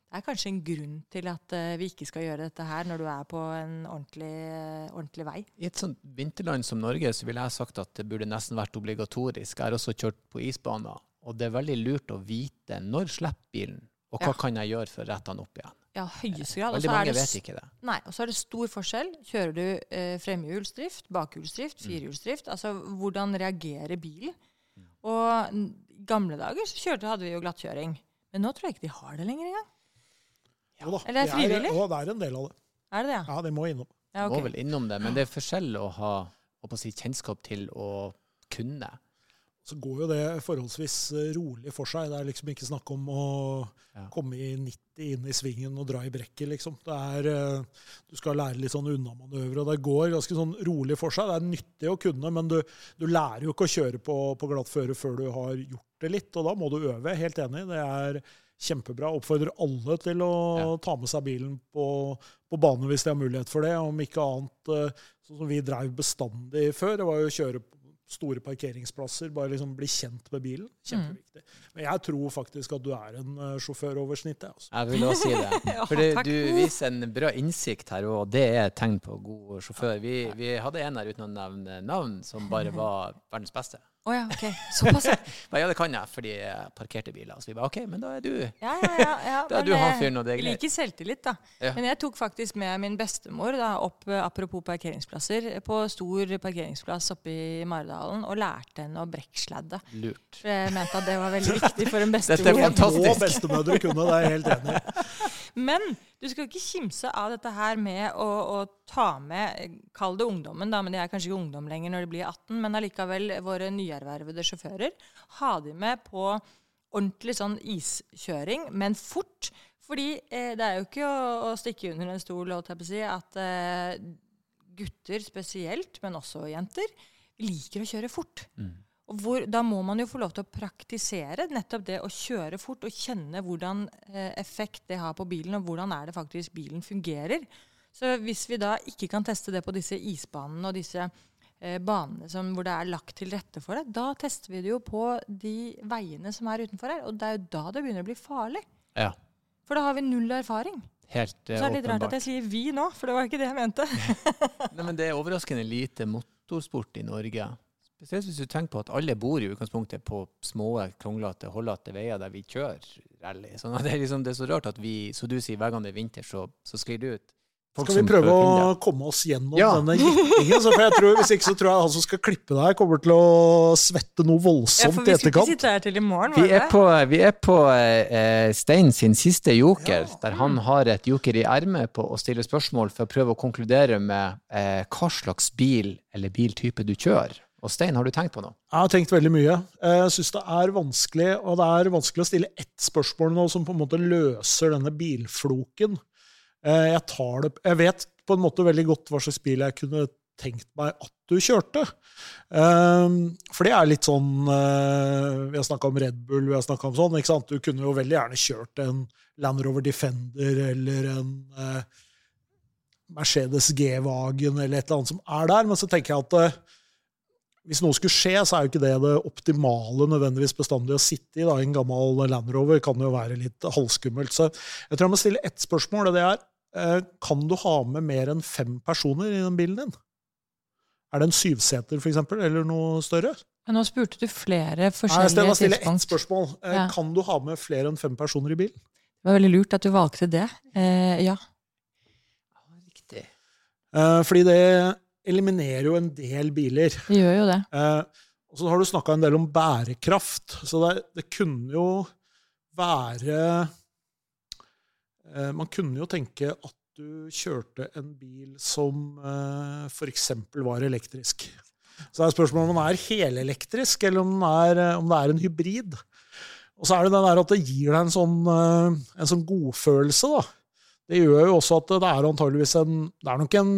det er kanskje en grunn til at eh, vi ikke skal gjøre dette her når du er på en ordentlig, eh, ordentlig vei. I et sånt vinterland som Norge så ville jeg sagt at det burde nesten vært obligatorisk. Jeg har også kjørt på isbaner, og det er veldig lurt å vite når slipper bilen, og hva Ja. kan jeg gjøre for å rette den opp igjen. Ja, høyeste grad. Veldig mange vet ikke det. Nei, og så er det stor forskjell. Kjører du eh, fremhjulsdrift, bakhjulsdrift, firehjulsdrift? Altså hvordan reagerer bilen? Og i gamle dager så kjørte, hadde vi jo glattkjøring. Men nå tror jeg ikke de har det lenger engang. Jo da, Eller er det de frivillig? er, det er en del av det. Er det det? Ja, det må innom. Ja, Må ok. vel innom det, men det er forskjell å ha å si, kjennskap til å kunne. Så går jo det forholdsvis eh, rolig for seg. Det er liksom ikke snakk om å Ja. komme i 90 inn i svingen og dra i brekket, liksom. Det er, eh, du skal lære litt sånn unnamanøver, og det går ganske sånn rolig for seg. Det er nyttig å kunne, men du, du lærer jo ikke å kjøre på, på glatt føre før du har gjort det litt, og da må du øve. Helt enig. Det er kjempebra. Oppfordrer alle til å Ja. ta med seg bilen på, på bane hvis de har mulighet for det. Om ikke annet eh, sånn som vi drev bestandig før, det var jo å kjøre på store parkeringsplasser. Bare liksom bli kjent med bilen. Kjempeviktig. Men jeg tror faktisk at du er en eh, sjåfør over snittet. Altså. Jeg vil også si det. For det, du viser en bra innsikt her, og det er et tegn på god sjåfør. Vi, vi hadde en her uten å nevne navn, som bare var verdens beste. Å ja, ok. Såpass, ja. Ja, det kan jeg, fordi jeg parkerte biler. Så vi bare OK, men da er du Ja, ja, ja, ja. Da er du han eh, fyren, og det er greit. liker selvtillit, da. Ja. Men jeg tok faktisk med min bestemor da, opp, eh, apropos parkeringsplasser, på stor parkeringsplass oppe i Maridalen og lærte henne å brekksladde. lurt. For jeg mente at det var veldig viktig for en bestemor. Dette er fantastisk. Og bestemødre kunne, det er jeg helt enig i. Men du skal ikke kimse av dette her med å, å ta med Kall det ungdommen, da, men de er kanskje ikke ungdom lenger når de blir 18, men allikevel våre nyervervede sjåfører. Ha de med på ordentlig sånn iskjøring, men fort. Fordi eh, det er jo ikke å, å stikke under en stol si, at eh, gutter spesielt, men også jenter, liker å kjøre fort. Og hvor, da må man jo få lov til å praktisere nettopp det å kjøre fort og kjenne hvordan eh, effekt det har på bilen, og hvordan er det faktisk bilen fungerer. Så hvis vi da ikke kan teste det på disse isbanene og disse eh, banene som, hvor det er lagt til rette for det, da tester vi det jo på de veiene som er utenfor her. Og det er jo da det begynner å bli farlig. Ja, For da har vi null erfaring. helt Så eh, er det litt rart at jeg sier 'vi' nå, for det var ikke det jeg mente. Nei, men det er overraskende lite motorsport i Norge. Spesielt hvis du tenker på at alle bor i utgangspunktet på små, kronglete, holdete veier der vi kjører rally. Sånn at det, er liksom, det er så rart at vi, så du sier hver gang det er vinter, så, så sklir det ut. Folk Skal vi prøve å komme oss gjennom Ja. denne gittingen? Så for jeg tror, hvis ikke så tror jeg han som skal klippe deg, kommer til å svette noe Ja, voldsomt for i vi skulle ikke sitte her til i morgen, Vi var det er på, vi er på eh, Stein sin siste joker, der han har et joker i ermet på å stille spørsmål for å prøve å konkludere med eh, hva slags bil eller biltype du kjører. Og Stein, har du tenkt på noe? Jeg har tenkt veldig mye. Jeg syns det er vanskelig, og det er vanskelig å stille ett spørsmål nå som på en måte løser denne bilfloken. Eh, Jeg, det, jeg vet på en måte veldig godt hva slags bil jeg kunne tenkt meg at du kjørte. Eh, For det er litt sånn eh, Vi har snakka om Red Bull, vi har snakka om sånn. ikke sant? Du kunne jo veldig gjerne kjørt en Land Rover Defender eller en eh, Mercedes G-Wagen eller et eller annet som er der, men så tenker jeg at eh, hvis noe skulle skje, så er jo ikke det det optimale nødvendigvis bestandig å sitte i. da, En gammel Land Rover kan jo være litt halvskummelt. Så jeg tror jeg må stille ett spørsmål, og det er eh, kan du ha med mer enn fem personer i den bilen din? Er det en syvseter, eksempel, eller noe større? Men nå spurte du flere forskjellige Nei, jeg stille ett spørsmål. Eh, Ja. Kan du ha med flere enn fem personer i bilen? Det var veldig lurt at du valgte det. Eh, ja. Riktig. Eh, fordi det eliminerer jo en del biler. Det gjør jo det. Eh, og så har du snakka en del om bærekraft. Så det, det kunne jo være eh, Man kunne jo tenke at du kjørte en bil som eh, f.eks. var elektrisk. Så det er spørsmålet om den er helelektrisk, eller om, er, eh, om det er en hybrid. Og så er det det der at det gir deg en sånn, eh, en sånn godfølelse, da. Det gjør jo også at det er antageligvis en Det er nok en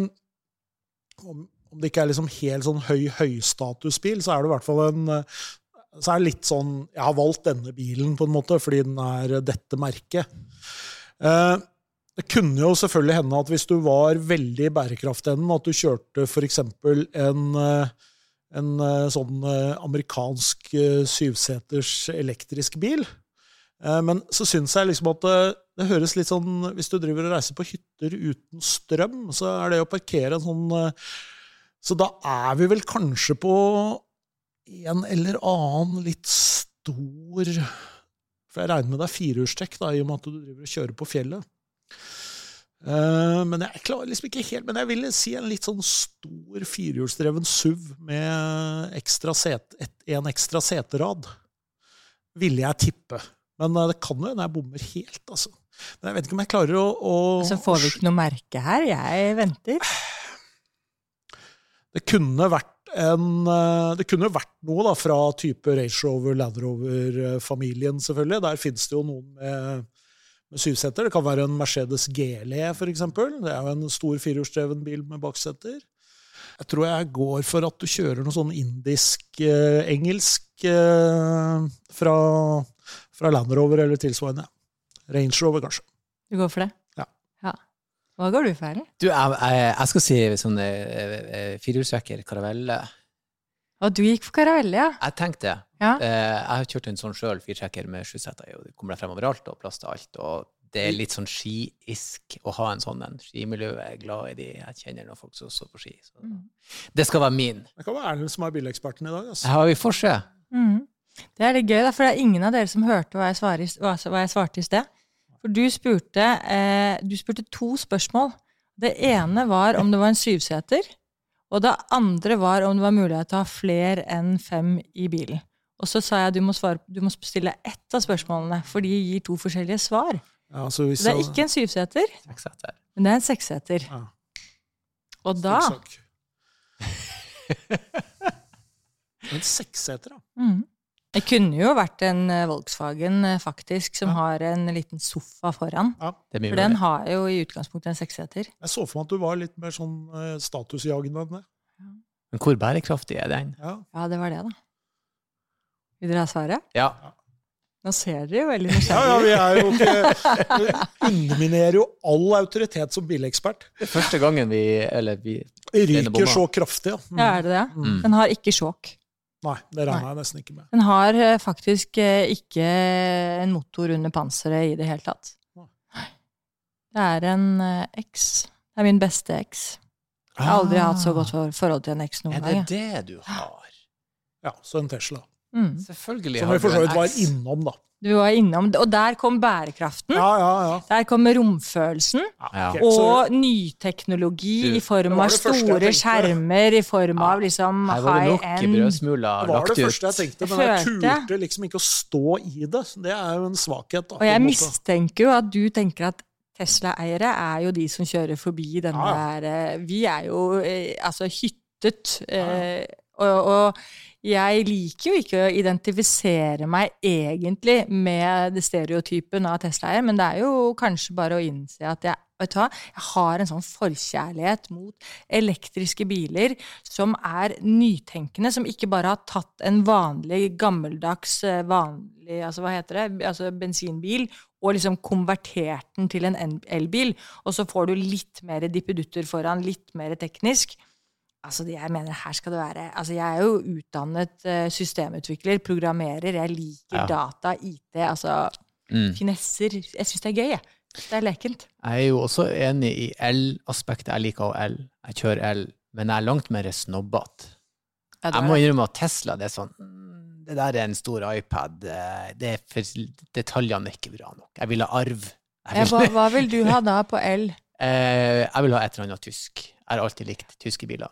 om, om det ikke er liksom helt sånn høy høystatusbil, så er det i hvert fall en eh, så er det litt sånn Jeg har valgt denne bilen på en måte fordi den er dette merket. Eh, det kunne jo selvfølgelig hende at hvis du var veldig i bærekraftenden, at du kjørte f.eks. en, eh, en eh, sånn amerikansk syvseters elektrisk bil. Men så syns jeg liksom at det, høres litt sånn Hvis du driver og reiser på hytter uten strøm, så er det å parkere en sånn eh, Så da er vi vel kanskje på en eller annen litt stor For jeg regner med det er firehjulstrekk, i og med at du driver og kjører på fjellet. Eh, men jeg klarer liksom ikke helt Men jeg vil si en litt sånn stor firehjulsdreven SUV med ekstra set, et, en ekstra seterad. Ville jeg tippe. Men eh, det kan jo hende jeg bommer helt, altså. Men jeg vet ikke om jeg klarer å, å Så får vi ikke noe merke her. Jeg venter. Det kunne vært en eh, Det kunne vært noe da, fra type Range Rover, Land Rover-familien, selvfølgelig. Der finnes det jo noen med, med syvseter. Det kan være en Mercedes GLE, eksempel. Det er jo en stor firehjulsdreven bil med bakseter. Jeg tror jeg går for at du kjører noe sånn indisk-engelsk eh, fra, fra Land Rover eller tilsvarende. Range Rover, kanskje. Du går for det? Ja. Hva går du for, Erlend? Du, jeg, jeg, jeg skal si sånn eh, eh, firehjulstrekker, karavelle. Å, du gikk for karavelle, ja. Jeg tenkte det. Ja. Eh, jeg har kjørt en sånn sjøl, firtrekker med sju seter i, og det kommer deg frem overalt og plass til alt. Og det er litt sånn skiisk å ha en sånn en. Skimiljøet er glad i de. Jeg kjenner noen folk som står på ski. Så. Mm. Det skal være min. Det kan være Erlend som er bileksperten i dag. Altså. Ja, har vi forse. Mm. Det er litt gøy, da, for det er ingen av dere som hørte hva jeg, svarer, hva, hva jeg svarte i sted. For du spurte, eh, du spurte to spørsmål. Det ene var om det var en syvseter, og det andre var om det var mulighet til å ha flere enn fem i bilen. Og så sa jeg at du må, svare, du må stille ett av spørsmålene, for de gir to forskjellige svar. Ja, så hvis Så det er ikke en syvseter, men det er en seksseter. Ja. Og da. En seksseter, da. Mhm. Det kunne jo vært en eh, Volkswagen eh, faktisk, som har en liten sofa foran. Ja. Er For den har jo i utgangspunktet en seksseter. Jeg så for meg at du var litt mer sånn uh, statusjagende enn det. Men hvor bærekraftig er den? Ja. Ja, det var det, da. Vil dere ha svaret? Ja. Nå ser dere jo veldig ja, ja, vi er jo ikke Underminerer jo all autoritet som bilekspert. Det er første gangen vi Eller vi ryker så kraftig, ja. Mm. Ja, er det det? Mm. Den har ikke sjåk. Nei, det regner jeg nesten ikke med. Den har eh, faktisk eh, ikke en motor under panseret i det hele tatt. Nei. Det er en eh, X. Det er min beste X. Jeg har aldri hatt så godt forhold til en X noen gang. Er det gang. det du har? Ja, så en Tesla. Mm. Selvfølgelig Som vi for så vidt var innom, da. Du var innom, og der kom bærekraften. Ja, ja, ja. Der kom romfølelsen. Ja. ok, Og nyteknologi i form av store skjermer, i form Ja, av liksom Her var det high end. ut. Det var det første jeg tenkte, men jeg følte- turte liksom ikke å stå i det. Det er jo en svakhet. Da, Og jeg mistenker jo at du tenker at Tesla-eiere er jo de som kjører forbi denne Ja, der eh, Vi er jo eh, altså hyttet. Eh, og, og jeg liker jo ikke å identifisere meg egentlig med det stereotypen av Tesla-eier, men det er jo kanskje bare å innse at jeg Vet du hva? Jeg har en sånn forkjærlighet mot elektriske biler som er nytenkende, som ikke bare har tatt en vanlig, gammeldags, eh, vanlig altså hva heter det, altså bensinbil, og liksom konvertert den til en elbil, og så får du litt mer dippedutter foran, litt mer teknisk. Altså, jeg mener, her skal det være Altså, jeg er jo utdannet eh, systemutvikler, programmerer, jeg liker Ja. data, IT, altså Mm. finesser. Jeg syns det er gøy, jeg. Det er lekent. Jeg er jo også enig i L-aspektet. Jeg liker også L. Jeg kjører L, men jeg er langt mer snobbete. Ja, Jeg må innrømme at Tesla, det er sånn mm, Det der er en stor iPad. eh, Det er for, detaljene er ikke bra nok. Jeg vil ha arv. Ja, hva, vil, hva vil du ha da på L? eh, jeg vil ha et eller annet tysk. Jeg har alltid likt tyske biler.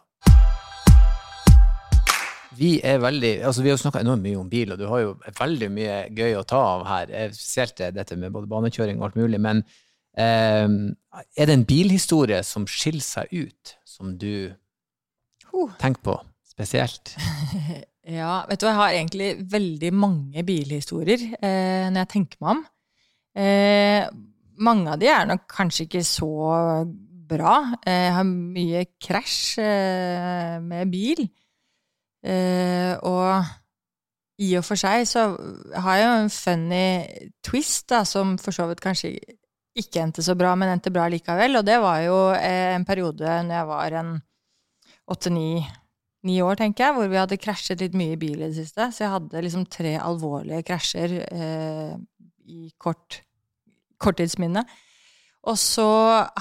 Vi er veldig Altså, vi har snakka enormt mye om bil, og du har jo veldig mye gøy å ta av her. Spesielt dette med både banekjøring og alt mulig. Men eh, er det en bilhistorie som skiller seg ut, som du tenker på spesielt? Ja, vet du hva, jeg har egentlig veldig mange bilhistorier eh, når jeg tenker meg om. Eh, mange av de er nok kanskje ikke så bra. Eh, jeg har mye krasj eh, med bil. Eh, og i og for seg så har jeg jo en funny twist, da, som for så vidt kanskje ikke endte så bra, men endte bra likevel. Og det var jo eh, en periode når jeg var en åtte-ni ni år, tenker jeg, hvor vi hadde krasjet litt mye i bil i det siste. Så jeg hadde liksom tre alvorlige krasjer eh, i kort, korttidsminne. Og så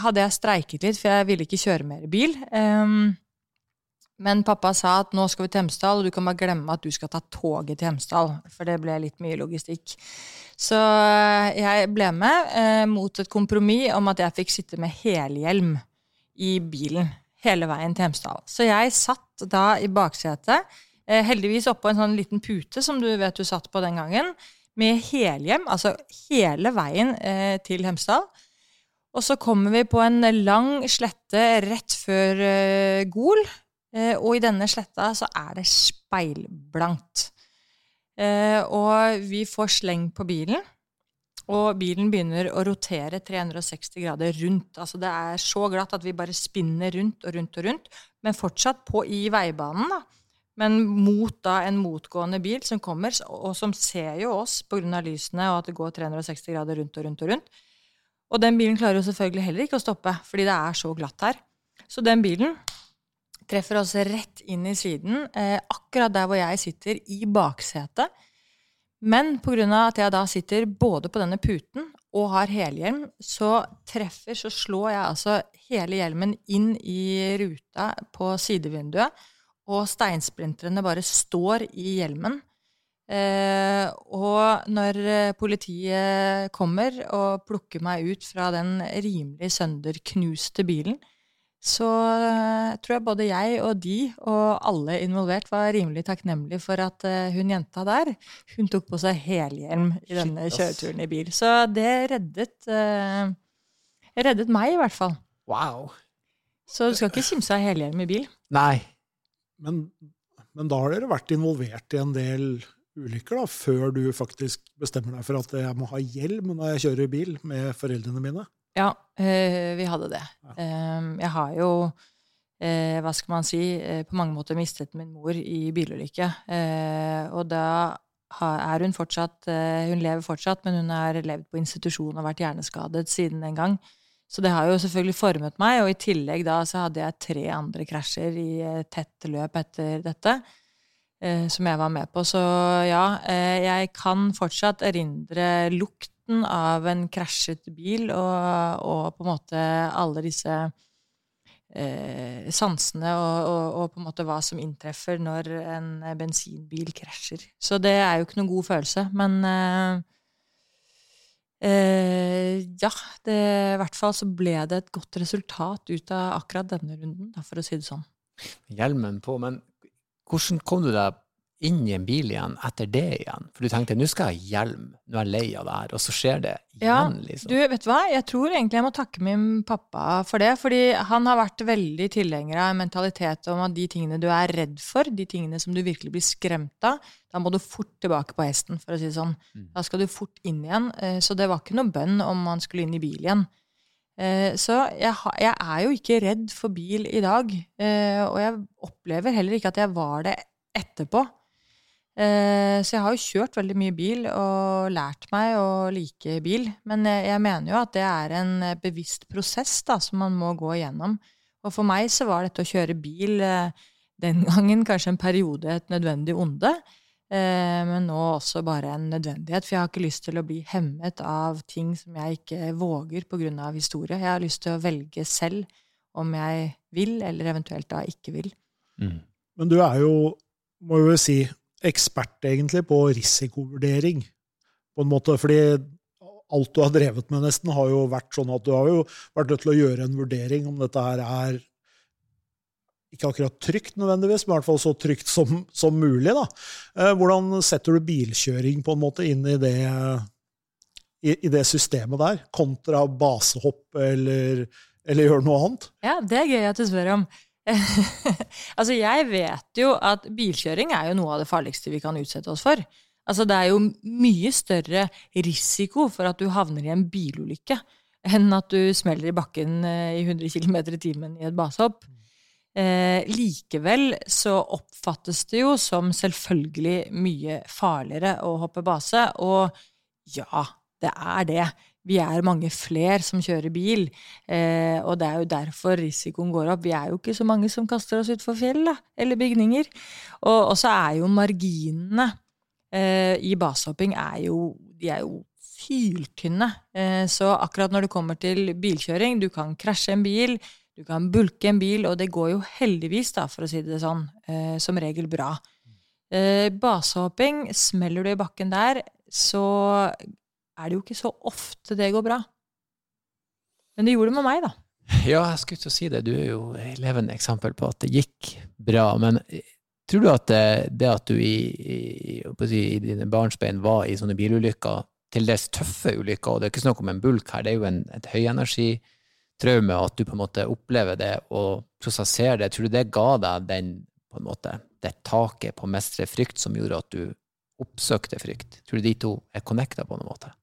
hadde jeg streiket litt, for jeg ville ikke kjøre mer bil. Ehm, men pappa sa at nå skal vi til Hemsedal, og du kan bare glemme at du skal ta toget til Hemsedal. For det ble litt mye logistikk. Så eh, jeg ble med eh, mot et kompromiss om at jeg fikk sitte med helhjelm i bilen hele veien til Hemsedal. Så jeg satt da i baksetet, eh, heldigvis oppå en sånn liten pute som du vet du satt på den gangen, med helhjem, altså hele veien eh, til Hemsedal. Og så kommer vi på en lang slette rett før eh, Gol, og i denne sletta så er det speilblankt. Eh, og vi får sleng på bilen. Og bilen begynner å rotere 360 grader rundt. Altså det er så glatt at vi bare spinner rundt og rundt og rundt. Men fortsatt på i veibanen, da. Men mot da en motgående bil som kommer, og som ser jo oss pga. lysene og at det går 360 grader rundt og rundt og rundt. Og den bilen klarer jo selvfølgelig heller ikke å stoppe, fordi det er så glatt her. Så den bilen treffer oss rett inn i siden, eh, akkurat der hvor jeg sitter, i baksetet. Men pga. at jeg da sitter både på denne puten og har helhjelm, så treffer, så slår jeg altså hele hjelmen inn i ruta på sidevinduet, og steinsplintrene bare står i hjelmen. Eh, og når eh, politiet kommer og plukker meg ut fra den rimelig sønderknuste bilen, så eh, tror jeg både jeg og de og alle involvert var rimelig takknemlige for at eh, hun jenta der, hun tok på seg helhjelm i denne Shit, kjøreturen i bil. Så det reddet, eh, reddet meg, i hvert fall. Wow. Så du skal ikke kimse av helhjelm i bil. Nei. Men, men da har dere vært involvert i en del ulykker, da, før du faktisk bestemmer deg for at jeg må ha hjelm når jeg kjører bil med foreldrene mine? Ja, eh, vi hadde det. Eh, jeg har jo, eh, hva skal man si, på mange måter mistet min mor i bilulykke. Og da er hun fortsatt Hun lever fortsatt, men hun har levd på institusjon og vært hjerneskadet siden den gang. Så det har jo selvfølgelig formet meg, og i tillegg da så hadde jeg tre andre krasjer i tett løp etter dette. Som jeg var med på. Så ja, jeg kan fortsatt erindre lukten av en krasjet bil, og, og på en måte alle disse eh, sansene og, og, og på en måte hva som inntreffer når en bensinbil krasjer. Så det er jo ikke noen god følelse, men eh, eh, ja, det, i hvert fall så ble det et godt resultat ut av akkurat denne runden, for å si det sånn. Hjelmen på, men hvordan kom du deg inn i en bil igjen etter det igjen? For du tenkte nå skal jeg ha hjelm, nå er jeg lei av det her, og så skjer det Ja, igjen, liksom. Du, vet du hva? Jeg tror egentlig jeg må takke min pappa for det. Fordi han har vært veldig tilhenger av en mentalitet om at de tingene du er redd for, de tingene som du virkelig blir skremt av, da må du fort tilbake på hesten, for å si det sånn. Da skal du fort inn igjen. Eh, Så det var ikke noe bønn om man skulle inn i bil igjen. Eh, Så jeg, jeg er jo ikke redd for bil i dag. eh, Og jeg opplever heller ikke at jeg var det etterpå. Eh, Så jeg har jo kjørt veldig mye bil og lært meg å like bil. Men jeg mener jo at det er en eh, bevisst prosess da, som man må gå igjennom. Og for meg så var dette å kjøre bil eh, den gangen kanskje en periode et nødvendig onde. Men nå også bare en nødvendighet, for jeg har ikke lyst til å bli hemmet av ting som jeg ikke våger pga. historie. Jeg har lyst til å velge selv om jeg vil, eller eventuelt da ikke vil. Mm. Men du er jo, må jo si, ekspert egentlig på risikovurdering, på en måte. Fordi alt du har drevet med, nesten, har jo vært sånn at du har jo vært nødt til å gjøre en vurdering om dette her er ikke akkurat trygt nødvendigvis, men i hvert fall så trygt som, som mulig. Da. Eh, hvordan setter du bilkjøring på en måte inn i det, i, i det systemet der, kontra basehopp eller, eller gjøre noe annet? Ja, det er gøy at du spør om. altså, jeg vet jo at bilkjøring er jo noe av det farligste vi kan utsette oss for. Altså, det er jo mye større risiko for at du havner i en bilulykke enn at du smeller i bakken eh, i 100 km i timen i et basehopp. Eh, likevel så oppfattes det jo som selvfølgelig mye farligere å hoppe base, og ja, det er det. Vi er mange flere som kjører bil, eh, og det er jo derfor risikoen går opp. Vi er jo ikke så mange som kaster oss utfor fjell da, eller bygninger. Og, så er jo marginene eh, i basehopping de er jo syltynne. Eh, så akkurat når det kommer til bilkjøring, du kan krasje en bil, du kan bulke en bil, og det går jo heldigvis, da, for å si det sånn, eh, som regel bra. Eh, basehopping, smeller du i bakken der, så er det jo ikke så ofte det går bra. Men det gjorde det med meg, da. Ja, jeg skulle til å si det. Du er jo et levende eksempel på at det gikk bra. Men tror du at det, det at du i, i, si, i dine barnsbein var i sånne bilulykker, til dels tøffe ulykker, og det er ikke snakk om en bulk her, det er jo en, et høyenergitraume, at du på en måte opplever det og prosesserer det, tror du det ga deg den, på en måte, det taket på å mestre frykt som gjorde at du oppsøkte frykt? Tror du de to er connecta på noen måte?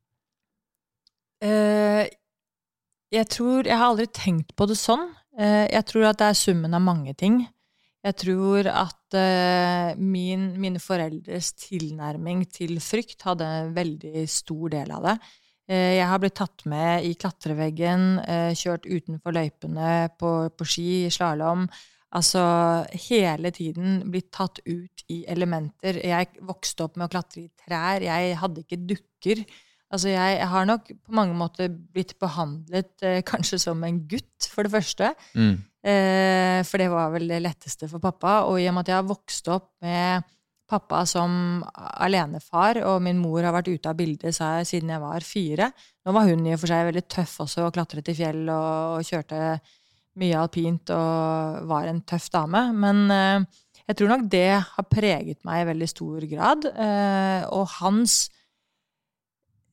Uh, jeg tror Jeg har aldri tenkt på det sånn. Uh, jeg tror at det er summen av mange ting. Jeg tror at uh, min, mine foreldres tilnærming til frykt hadde en veldig stor del av det. Eh, jeg har blitt tatt med i klatreveggen, eh, kjørt utenfor løypene på, på ski, slalåm. Altså hele tiden blitt tatt ut i elementer. Jeg vokste opp med å klatre i trær. Jeg hadde ikke dukker. Altså jeg har nok på mange måter blitt behandlet eh, kanskje som en gutt, for det første. Mm. Eh, for det var vel det letteste for pappa. Og i og med at jeg har vokst opp med pappa som alenefar, og min mor har vært ute av bildet siden jeg var fire. Nå var hun i og for seg veldig tøff også, og klatret i fjell og, og kjørte mye alpint og var en tøff dame. Men eh, jeg tror nok det har preget meg i veldig stor grad. Eh, og hans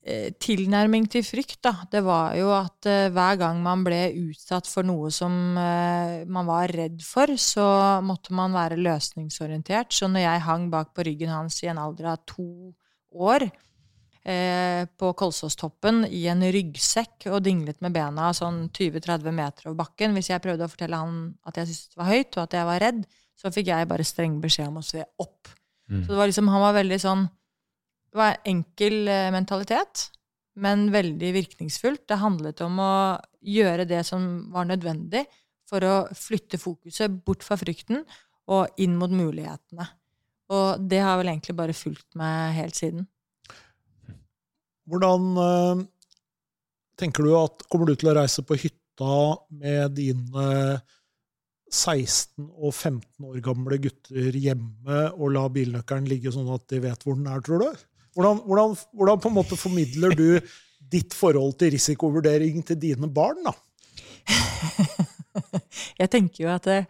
tilnærming til frykt, da, det var jo at uh, hver gang man ble utsatt for noe som uh, man var redd for, så måtte man være løsningsorientert. Så når jeg hang bak på ryggen hans i en alder av to år uh, på Kolsåstoppen i en ryggsekk og dinglet med bena sånn 20-30 meter over bakken Hvis jeg prøvde å fortelle han at jeg syntes det var høyt, og at jeg var redd, så fikk jeg bare streng beskjed om å se opp. Mm. Så det var liksom, han var veldig sånn det var enkel eh, mentalitet, men veldig virkningsfullt. Det handlet om å gjøre det som var nødvendig for å flytte fokuset bort fra frykten og inn mot mulighetene. Og det har vel egentlig bare fulgt meg helt siden. Hvordan øh, tenker du at Kommer du til å reise på hytta med dine 16 og 15 år gamle gutter hjemme og la bilnøkkelen ligge sånn at de vet hvor den er, tror du? Hvordan, hvordan, hvordan, på en måte formidler du ditt forhold til risikovurdering til dine barn, da? Jeg tenker jo at det,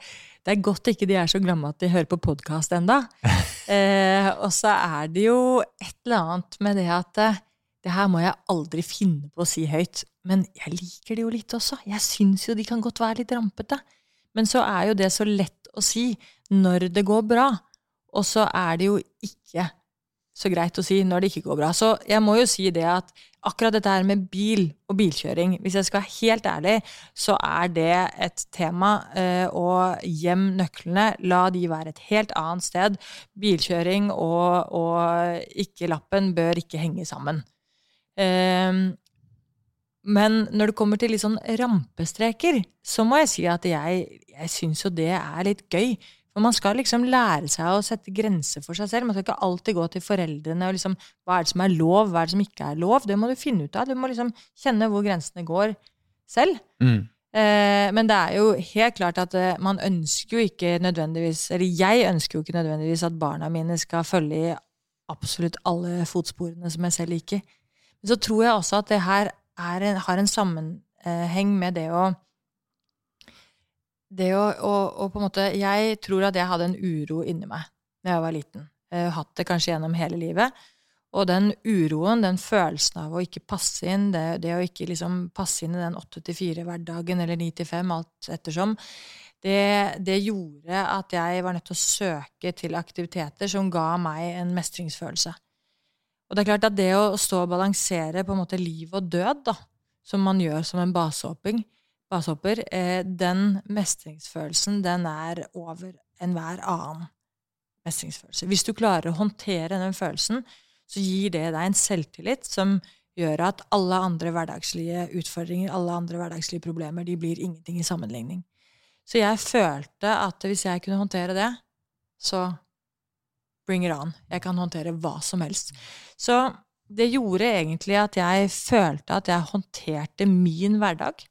det, er godt ikke de er så glemme at de hører på podkast enda. eh, og så er det jo et eller annet med det at eh, det her må jeg aldri finne på å si høyt. Men jeg liker det jo litt også. Jeg syns jo de kan godt være litt rampete. Men så er jo det så lett å si når det går bra. Og så er det jo ikke så greit å si når det ikke går bra. Så jeg må jo si det at akkurat dette her med bil og bilkjøring, hvis jeg skal være helt ærlig, så er det et tema. Eh, og gjem nøklene. La de være et helt annet sted. Bilkjøring og, og ikke-lappen bør ikke henge sammen. Eh, Men når det kommer til litt sånn rampestreker, så må jeg si at jeg, jeg syns jo det er litt gøy. For man skal liksom lære seg å sette grenser for seg selv. Man skal ikke alltid gå til foreldrene og liksom Hva er det som er lov, hva er det som ikke er lov? Det må du finne ut av. Du må liksom kjenne hvor grensene går selv. Mm. Eh, men det er jo helt klart at eh, man ønsker jo ikke nødvendigvis Eller jeg ønsker jo ikke nødvendigvis at barna mine skal følge i absolutt alle fotsporene som jeg selv liker. Men så tror jeg også at det her er en, har en sammenheng med det å det å, å, å, på en måte Jeg tror at jeg hadde en uro inni meg da jeg var liten. Jeg har hatt det kanskje gjennom hele livet. Og den uroen, den følelsen av å ikke passe inn, det, det å ikke liksom passe inn i den 8-4-hverdagen eller 9-5, alt ettersom, det, det, gjorde at jeg var nødt til å søke til aktiviteter som ga meg en mestringsfølelse. Og det er klart at det å stå og balansere på en måte liv og død, da, som man gjør som en basehopping, basehopper, eh, den mestringsfølelsen, den er over enhver annen mestringsfølelse. Hvis du klarer å håndtere den følelsen, så gir det deg en selvtillit som gjør at alle andre hverdagslige utfordringer, alle andre hverdagslige problemer, de blir ingenting i sammenligning. Så jeg følte at hvis jeg kunne håndtere det, så bring it on. Jeg kan håndtere hva som helst. Så det gjorde egentlig at jeg følte at jeg håndterte min hverdag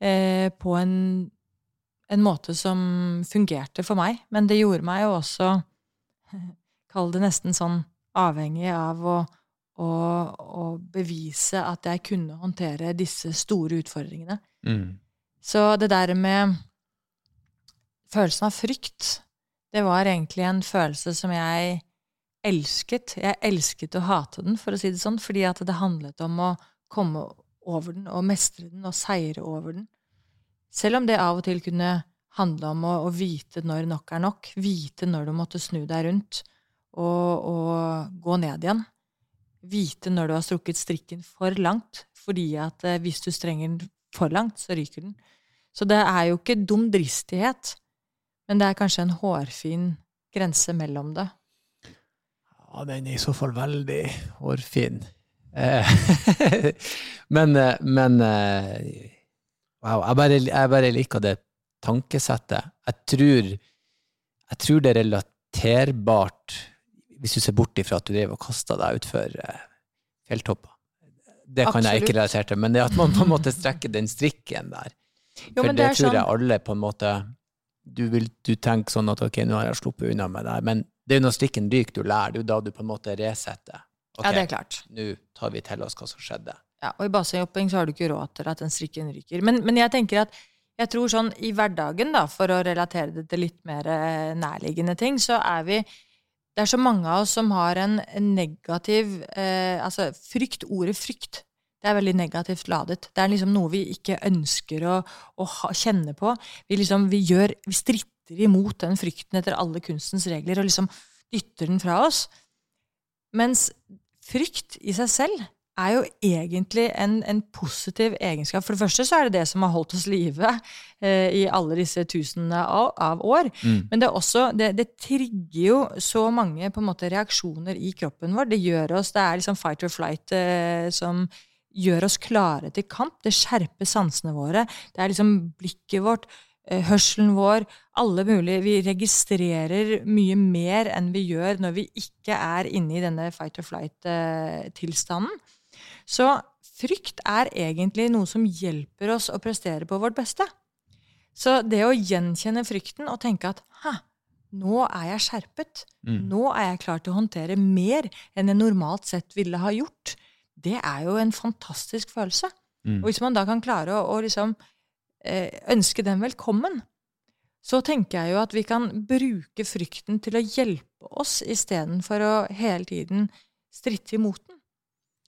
eh, på en, en, måte som fungerte for meg. Men det gjorde meg jo også, kall det nesten sånn avhengig av å, å, å, bevise at jeg kunne håndtere disse store utfordringene. Mm. Så det der med følelsen av frykt, det var egentlig en følelse som jeg elsket. Jeg elsket å hate den, for å si det sånn, fordi at det handlet om å komme over den og mestre den og seire over den. Selv om det av og til kunne handle om å, å vite når nok er nok, vite når du måtte snu deg rundt og, og gå ned igjen. Vite når du har strukket strikken for langt, fordi at eh, hvis du strenger den for langt, så ryker den. Så det er jo ikke dum dristighet, men det er kanskje en hårfin grense mellom det. Ja, den er i så fall veldig hårfin. Eh, men, eh, men eh, Wow. Jeg bare, jeg bare liker det tankesettet. Jeg tror, jeg tror det er relaterbart, hvis du ser bort ifra at du driver og kaster deg utfor fjelltopper. Det kan Absolutt. jeg ikke relatere til, men det at man på en måte strekker den strikken der. Jo, For det, det tror sånn... jeg alle på en måte du, vil, du tenker sånn at ok, nå har jeg sluppet unna med det her, men det er jo når strikken ryker du lærer, det er jo da du på en måte resetter. Okay, ja, det er klart. Nå tar vi til oss hva som skjedde. Ja, og i bassenghopping så har du ikke råd til at den strikken ryker. Men, men, jeg tenker at jeg tror sånn i hverdagen, da, for å relatere det til litt mer eh, nærliggende ting, så er vi Det er så mange av oss som har en negativ eh, Altså frykt, ordet frykt, det er veldig negativt ladet. Det er liksom noe vi ikke ønsker å, å ha, kjenne på. Vi liksom, vi gjør Vi stritter imot den frykten etter alle kunstens regler og liksom dytter den fra oss. Mens frykt i seg selv er jo egentlig en, en, positiv egenskap. For det første så er det det som har holdt oss live eh, i alle disse tusenene av, av år. Mm. Men det, også, det, det, trigger jo så mange måte reaksjoner i kroppen vår. Det gjør oss, det er liksom fight or flight eh, som gjør oss klare til kamp. Det skjerper sansene våre. Det er liksom blikket vårt, hørselen vår, alle mulige Vi registrerer mye mer enn vi gjør når vi ikke er inne i denne fight or flight-tilstanden. Eh, så frykt er egentlig noe som hjelper oss å prestere på vårt beste. Så det å gjenkjenne frykten og tenke at hæ, nå er jeg skjerpet, mm. nå er jeg klar til å håndtere mer enn jeg normalt sett ville ha gjort, det er jo en fantastisk følelse. Mm. Og hvis man da kan klare å, å liksom, eh, ønske den velkommen, så tenker jeg jo at vi kan bruke frykten til å hjelpe oss istedenfor å hele tiden stritte imot den.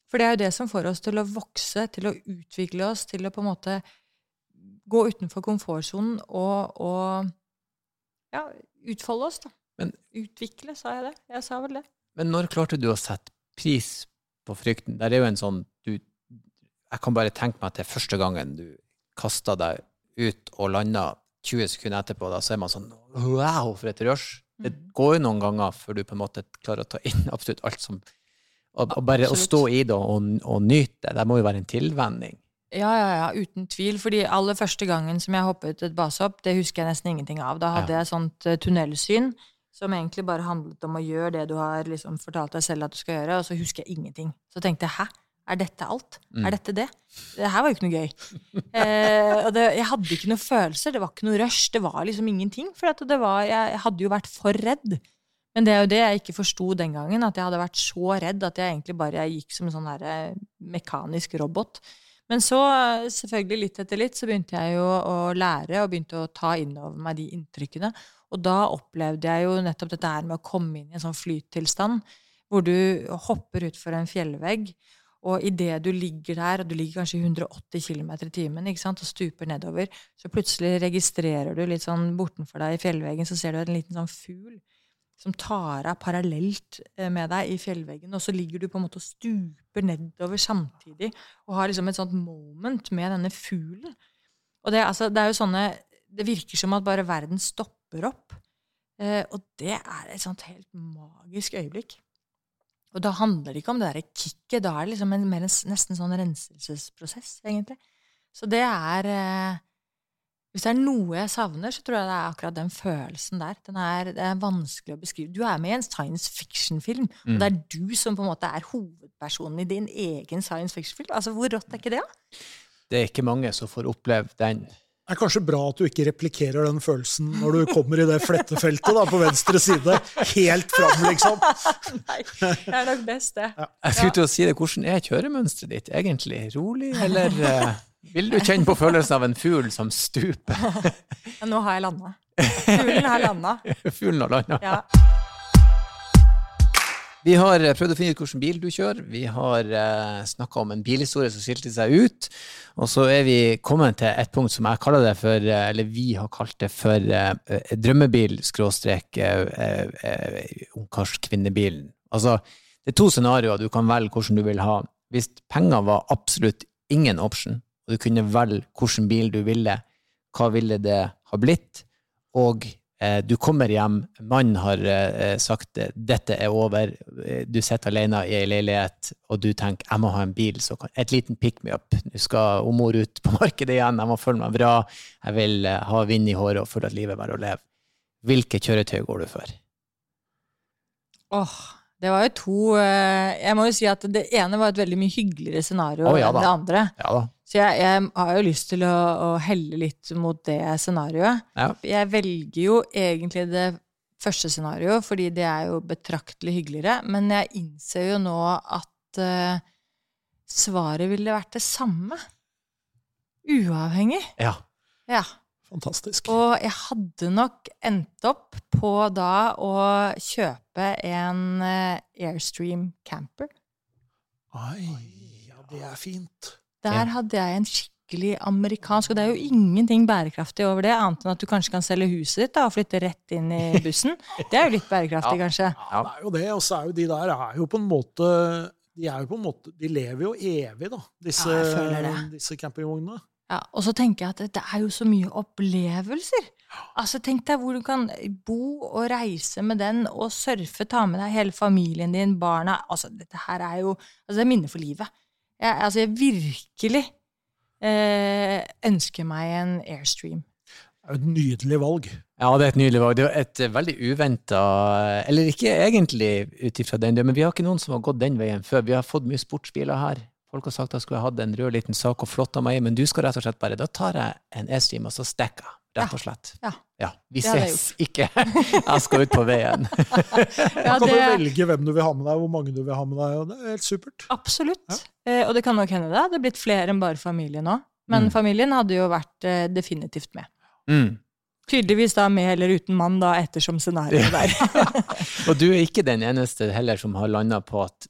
For det er jo det som får oss til å vokse, til å utvikle oss, til å på en måte gå utenfor komfortsonen og, og, ja, utfolde oss, da. Men, Utvikle, sa jeg det? Jeg sa vel det. Men når klarte du å sette pris på frykten? Der er jo en sånn du, Jeg kan bare tenke meg at det er første gangen du kasta deg ut og landa 20 sekunder etterpå, da så er man sånn Wow, for et rush! Det mm. går jo noen ganger før du på en måte klarer å ta inn absolutt alt som og, og bare Absolutt. å stå i det og, og, nyte, det må jo være en tilvenning. Ja, ja, ja, uten tvil. Fordi aller første gangen som jeg hoppet et basehopp, det husker jeg nesten ingenting av. Da hadde Ja. jeg sånt eh, tunnelsyn som egentlig bare handlet om å gjøre det du har liksom fortalt deg selv at du skal gjøre, og så husker jeg ingenting. Så tenkte jeg hæ? Er dette alt? Mm. Er dette det? Det her var jo ikke noe gøy. Eh, og det, jeg hadde ikke noen følelser, det var ikke noe rush, det var liksom ingenting. For var, jeg, jeg hadde jo vært for redd. Men det er jo det jeg ikke forsto den gangen, at jeg hadde vært så redd at jeg egentlig bare gikk som en sånn der, eh, mekanisk robot. Men så, selvfølgelig litt etter litt, så begynte jeg jo å lære og begynte å ta inn over meg de inntrykkene. Og da opplevde jeg jo nettopp dette her med å komme inn i en sånn flyttilstand, hvor du hopper utfor en fjellvegg, og idet du ligger der, og du ligger kanskje i 180 km i timen og stuper nedover, så plutselig registrerer du litt sånn bortenfor deg i fjellveggen, så ser du en liten sånn fugl som tar av parallelt eh, med deg i fjellveggen, og så ligger du på en måte og stuper nedover samtidig, og har liksom et sånt moment med denne fuglen. Og det, altså, det er jo sånne Det virker som at bare verden stopper opp. Eh, og det er et sånt helt magisk øyeblikk. Og da handler det ikke om det derre kicket, da er det liksom en, mer en, nesten sånn renselsesprosess, egentlig. Så det er eh, Hvis det er noe jeg savner, så tror jeg det er akkurat den følelsen der. Den er, det er vanskelig å beskrive. Du er med i en science fiction-film, og det er du som på en måte er hovedpersonen i din egen science fiction-film. Altså, Hvor rått er ikke det? da? Det er ikke mange som får oppleve den. Det er kanskje bra at du ikke replikkerer den følelsen når du kommer i det flettefeltet da, på venstre side. Helt fram, liksom. Nei, det er nok best, det. Jeg skulle til å si det, hvordan er kjøremønsteret ditt egentlig? Rolig, eller uh, vil du kjenne på følelsen av en fugl som stuper? Ja, nå har jeg landa. Fuglen har landa. Fuglen har landa. Ja. Vi har eh, prøvd å finne ut hvilken bil du kjører. Vi har uh, snakka om en bilhistorie som skilte seg ut. Og så er vi kommet til et punkt som jeg kaller det for, eh, eller vi har kalt det for eh, eh, drømmebil skråstrek uh, ungkarskvinnebilen. Altså, det er to scenarioer du kan velge hvordan du vil ha. Hvis penger var absolutt ingen option, og du kunne velge hvilken bil du ville, hva ville det ha blitt? Og eh, du kommer hjem, mannen har eh, sagt eh, dette er over, eh, du sitter alene i ei leilighet, og du tenker jeg må ha en bil, så kan, et liten pick me up. Nå skal mor ut på markedet igjen, jeg må føle meg bra, jeg vil eh, ha vind i håret og føle at livet er verdt å leve. Hvilke kjøretøy går du for? Åh, det var jo to eh, Jeg må jo si at det ene var et veldig mye hyggeligere scenario oh, ja enn det andre. Ja da. Så jeg, jeg har jo lyst til å, å helle litt mot det scenarioet. Ja. Jeg velger jo egentlig det første scenarioet, fordi det er jo betraktelig hyggeligere. Men jeg innser jo nå at uh, svaret ville vært det samme. Uavhengig. ja. Ja. Fantastisk. Og jeg hadde nok endt opp på da å kjøpe en eh, Airstream camper. Oi, ja, det er fint. Der Ja. hadde jeg en skikkelig amerikansk, og det er jo ingenting bærekraftig over det, annet enn at du kanskje kan selge huset ditt da, og flytte rett inn i bussen. Det er jo litt bærekraftig, kanskje. Ja, det er jo det. Og så er jo de der er jo på en måte de er jo på en måte, de lever jo evig, da, disse, Ja, disse campingvognene. Ja, og så tenker jeg at det, det er jo så mye opplevelser. Altså, Tenk deg hvor du kan bo og reise med den, og surfe, ta med deg hele familien din, barna Altså, dette her er jo altså, Det er minner for livet. Jeg, altså, jeg virkelig eh, ønsker meg en Airstream. Det er jo et nydelig valg. Ja, det er et nydelig valg. Det er et eh, veldig uventa Eller ikke egentlig ut ifra den, men vi har ikke noen som har gått den veien før. Vi har fått mye sportsbiler her. Folk har sagt at jeg skulle hatt en rød liten sak og flotta meg i, men du skal rett og slett bare Da tar jeg en E-stream, og så stikker jeg. Rett og slett. Ja. vi Det jeg ses ikke. Jeg skal ut på veien. Ja, kan du det- velge hvem du vil ha med deg, hvor mange du vil ha med deg, og det er helt supert. Absolutt. Eh, og det kan nok hende det hadde blitt flere enn bare familien òg. Men Mm. familien hadde jo vært eh, definitivt med. Mm. Tydeligvis da med eller uten mann, da, ettersom scenarioet der. Og du er ikke den eneste heller som har landa på at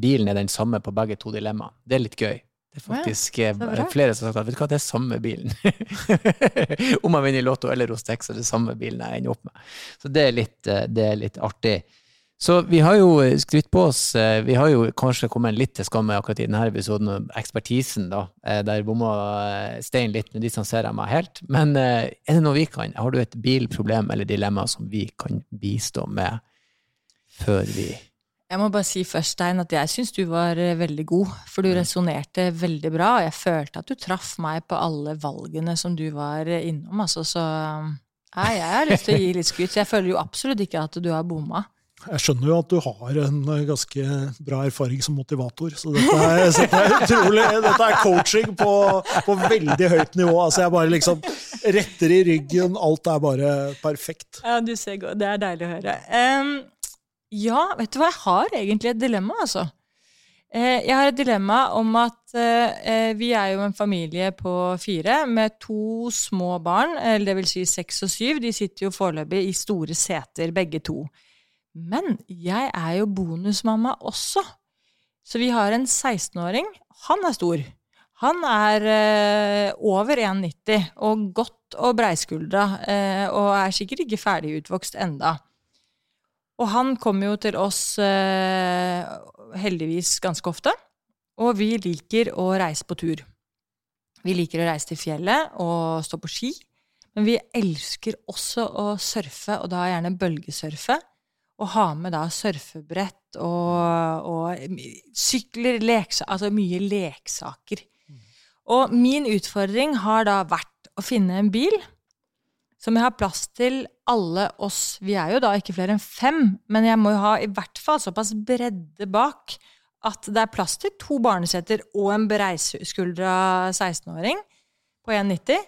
bilen er den samme på begge to dilemmaene. Det er litt gøy. Det er faktisk ja, faktisk eh, flere som har sagt at vet du hva, det er samme bilen. Om jeg vinner i Lotto eller hos Tex, er det samme bilen jeg ender opp med. Så det er litt, eh, det er litt artig. Så vi har jo skrytt på oss eh, Vi har jo kanskje kommet litt til skamme akkurat i denne episoden om ekspertisen, da. eh, Der bomma eh, Stein litt, men distanserer jeg meg helt. Men eh, er det noe vi kan? Har du et bilproblem eller dilemma som vi kan bistå med før vi Jeg må bare si først, Stein, at jeg syns du var eh, veldig god. For du resonnerte veldig bra, og jeg følte at du traff meg på alle valgene som du var eh, innom. Altså, så nei, jeg har lyst til å gi litt skryt. Jeg føler jo absolutt ikke at du har bomma. Jeg skjønner jo at du har en eh, ganske bra erfaring som motivator, så dette er, dette er utrolig Dette er coaching på, på, veldig høyt nivå. Altså jeg bare liksom retter i ryggen, alt er bare perfekt. Ja, du ser godt. Det er deilig å høre. Um, ja, vet du hva, jeg har egentlig et dilemma, altså. Eh, jeg har et dilemma om at eh, vi er jo en familie på fire med to små barn, eller det vil si seks og syv. De sitter jo foreløpig i store seter, begge to. Men jeg er jo bonusmamma også. Så vi har en 16-åring. Han er stor. Han er eh, over 1,90 og godt og breiskuldra, og er sikkert ikke ferdig utvokst enda. Og han kommer jo til oss eh, heldigvis ganske ofte. Og vi liker å reise på tur. Vi liker å reise til fjellet og stå på ski. Men vi elsker også å surfe, og da gjerne bølgesurfe. Og ha med da surfebrett og, og sykler, leksa, altså mye leksaker. Og min utfordring har da vært å finne en bil som jeg har plass til alle oss. Vi er jo da ikke flere enn fem, men jeg må jo ha i hvert fall såpass bredde bak at det er plass til to barneseter og en breiskuldra 16-åring på 1,90.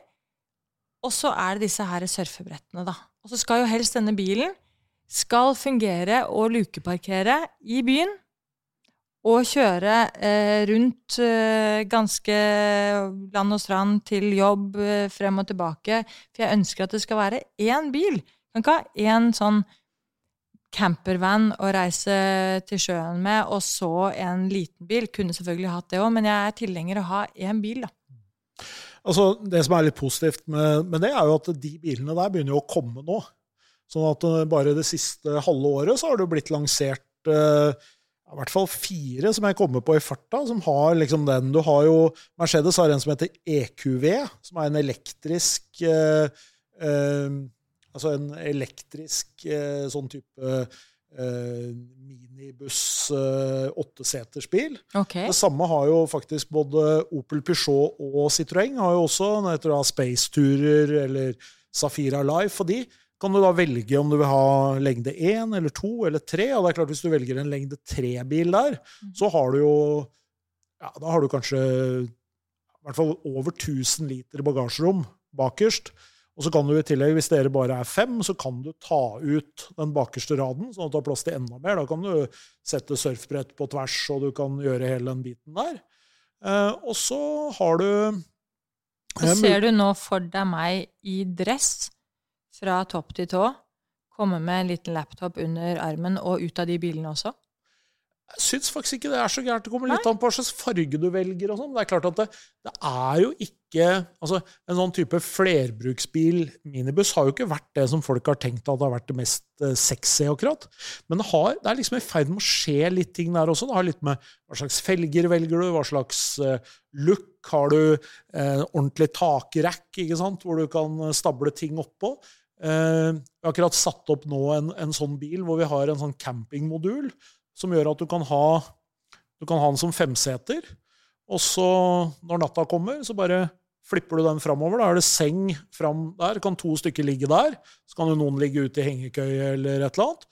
Og så er det disse her surfebrettene, da. Og så skal jo helst denne bilen skal fungere og lukeparkere i byen å kjøre eh, rundt eh, ganske land og strand til jobb, eh, frem og tilbake. For jeg ønsker at det skal være én bil. Kan ikke ha én sånn campervan å reise til sjøen med, og så en liten bil. Kunne selvfølgelig hatt det òg, men jeg er tilhenger å ha én bil, da. Altså, det som er litt positivt med, med, det, er jo at de bilene der begynner jo å komme nå. Sånn at eh, bare det siste halve året så har det blitt lansert uh, i hvert fall fire som jeg kommer på i farta, som har liksom den. Du har jo Mercedes har en som heter EQV, som er en elektrisk eh, eh, Altså en elektrisk eh, sånn type eh, minibuss eh, åttesetersbil. Okay. Det samme har jo faktisk både Opel Peugeot og Citroën. har jo også den heter Space Tourer eller Safira Life. og de kan du da velge om du vil ha lengde én eller to eller tre. Og det er klart Hvis du velger en lengde tre-bil der, mm. så har du jo ja, Da har du kanskje i hvert fall over 1000 liter bagasjerom bakerst. Og så kan du i tillegg, hvis dere bare er fem, så kan du ta ut den bakerste raden, sånn at du har plass til enda mer. Da kan du sette surfbrett på tvers, og du kan gjøre hele den biten der. Eh, og så har du eh, Ser du nå for deg meg i dress fra topp til tå. Komme med en liten laptop under armen og ut av de bilene også? Jeg syns faktisk ikke det er så gærent. Det kommer litt Nei. an på hva slags farge du velger. og sånn. Det er klart at det, det, er jo ikke altså En sånn type flerbruksbil, minibuss, har jo ikke vært det som folk har tenkt at det har vært det mest uh, sexy, akkurat. Men det, har, det er liksom i ferd med å skje litt ting der også. Det har litt med hva slags felger velger du, hva slags uh, look. Har du eh, ordentlig takrack ikke sant, hvor du kan stable ting oppå? Eh, vi har akkurat satt opp nå en, en, sånn bil hvor vi har en sånn campingmodul som gjør at du kan ha, du kan ha den som femseter. Og så, når natta kommer, så bare flipper du den framover. Da er det seng fram der. Kan to stykker ligge der. Så kan jo noen ligge ute i hengekøye eller et eller annet.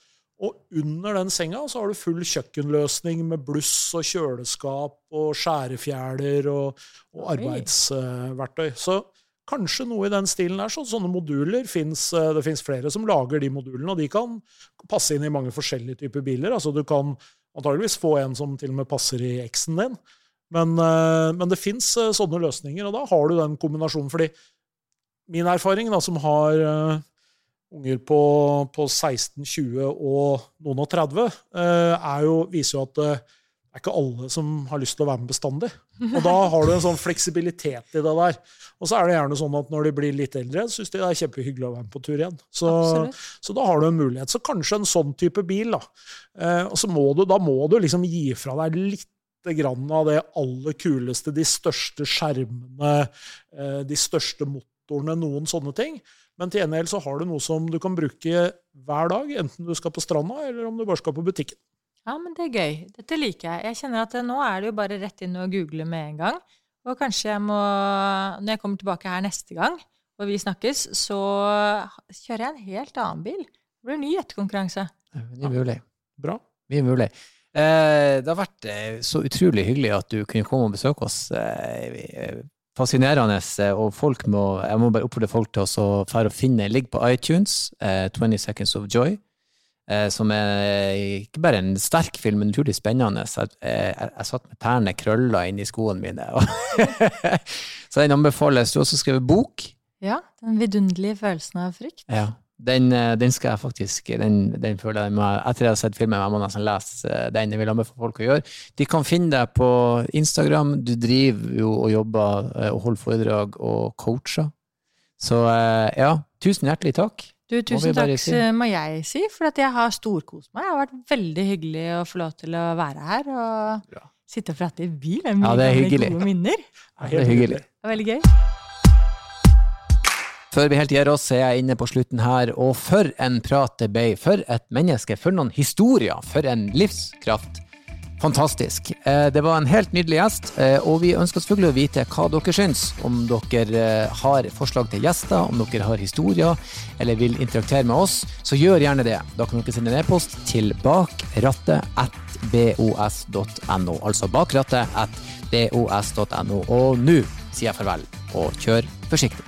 Og under den senga så har du full kjøkkenløsning med bluss og kjøleskap og skjærefjæler og, og arbeidsverktøy. Så Kanskje noe i den stilen der. Så sånne moduler finnes, eh, Det fins flere som lager de modulene, og de kan passe inn i mange forskjellige typer biler. Altså Du kan antageligvis få en som til og med passer i X-en din. Men, eh, men det fins eh, sånne løsninger, og da har du den kombinasjonen. fordi min erfaring, da, som har unger på, på 16, 20 og noen og 30, er jo, viser jo at det er ikke alle som har lyst til å være med bestandig. Og da har du en sånn fleksibilitet i det der. Og så er det gjerne sånn at når de blir litt eldre, syns de det er kjempehyggelig å være med på tur igjen. Så, så, da har du en mulighet. Så kanskje en sånn type bil, da. Eh, og så må du, da må du liksom gi fra deg litt grann av det aller kuleste, de største skjermene, eh, de største motorene, noen sånne ting. Men til gjengjeld så har du noe som du kan bruke hver dag, enten du skal på stranda eller om du bare skal på butikken. Ja, men det er gøy. Dette liker jeg. Jeg kjenner at nå er det jo bare rett inn og google med en gang. Og kanskje jeg må, når jeg kommer tilbake her neste gang, og vi snakkes, så kjører jeg en helt annen bil. Det blir en ny gjettekonkurranse. Det er mulig. Bra. Mye mulig. Eh, det har vært eh, så utrolig hyggelig at du kunne komme og besøke oss. Eh, fascinerende, eh, og folk må, jeg må bare oppfordre folk til å finne Ligg på iTunes, eh, 20 Seconds of Joy, som er ikke bare en sterk film, men utrolig spennende. Så jeg, jeg, jeg satt med tærne krølla inn i skoene mine. så den anbefales. Du har også skrevet bok. Ja. Den vidunderlige følelsen av frykt. Ja. Den, den, skal jeg faktisk den, den føler jeg må, Etter jeg har sett filmen, jeg må nesten lese den. Jeg vil anbefale folk å gjøre. De kan finne deg på Instagram. Du driver jo og jobber og holder foredrag og coacher. Så ja, tusen hjertelig takk. Du, tusen takk si. må jeg si, for at jeg har storkost meg. Det har vært veldig hyggelig å få lov til å være her og Bra. sitte og prate i bil. Det er mye ja, det er hyggelig. gode minner. Ja, det er hyggelig. Det er veldig gøy. Før vi helt gir oss, er jeg inne på slutten her, og for en prat det ble. For et menneske, for noen historier, for en livskraft. Fantastisk. Det var en helt nydelig gjest, og vi ønsker selvfølgelig å vite hva dere syns. Om dere har forslag til gjester, om dere har historier, eller vil interaktere med oss, så gjør gjerne det. Da kan dere sende en e-post til bakrattet.bos.no. Altså bakrattet.bos.no. Og nå sier jeg farvel, og kjør forsiktig.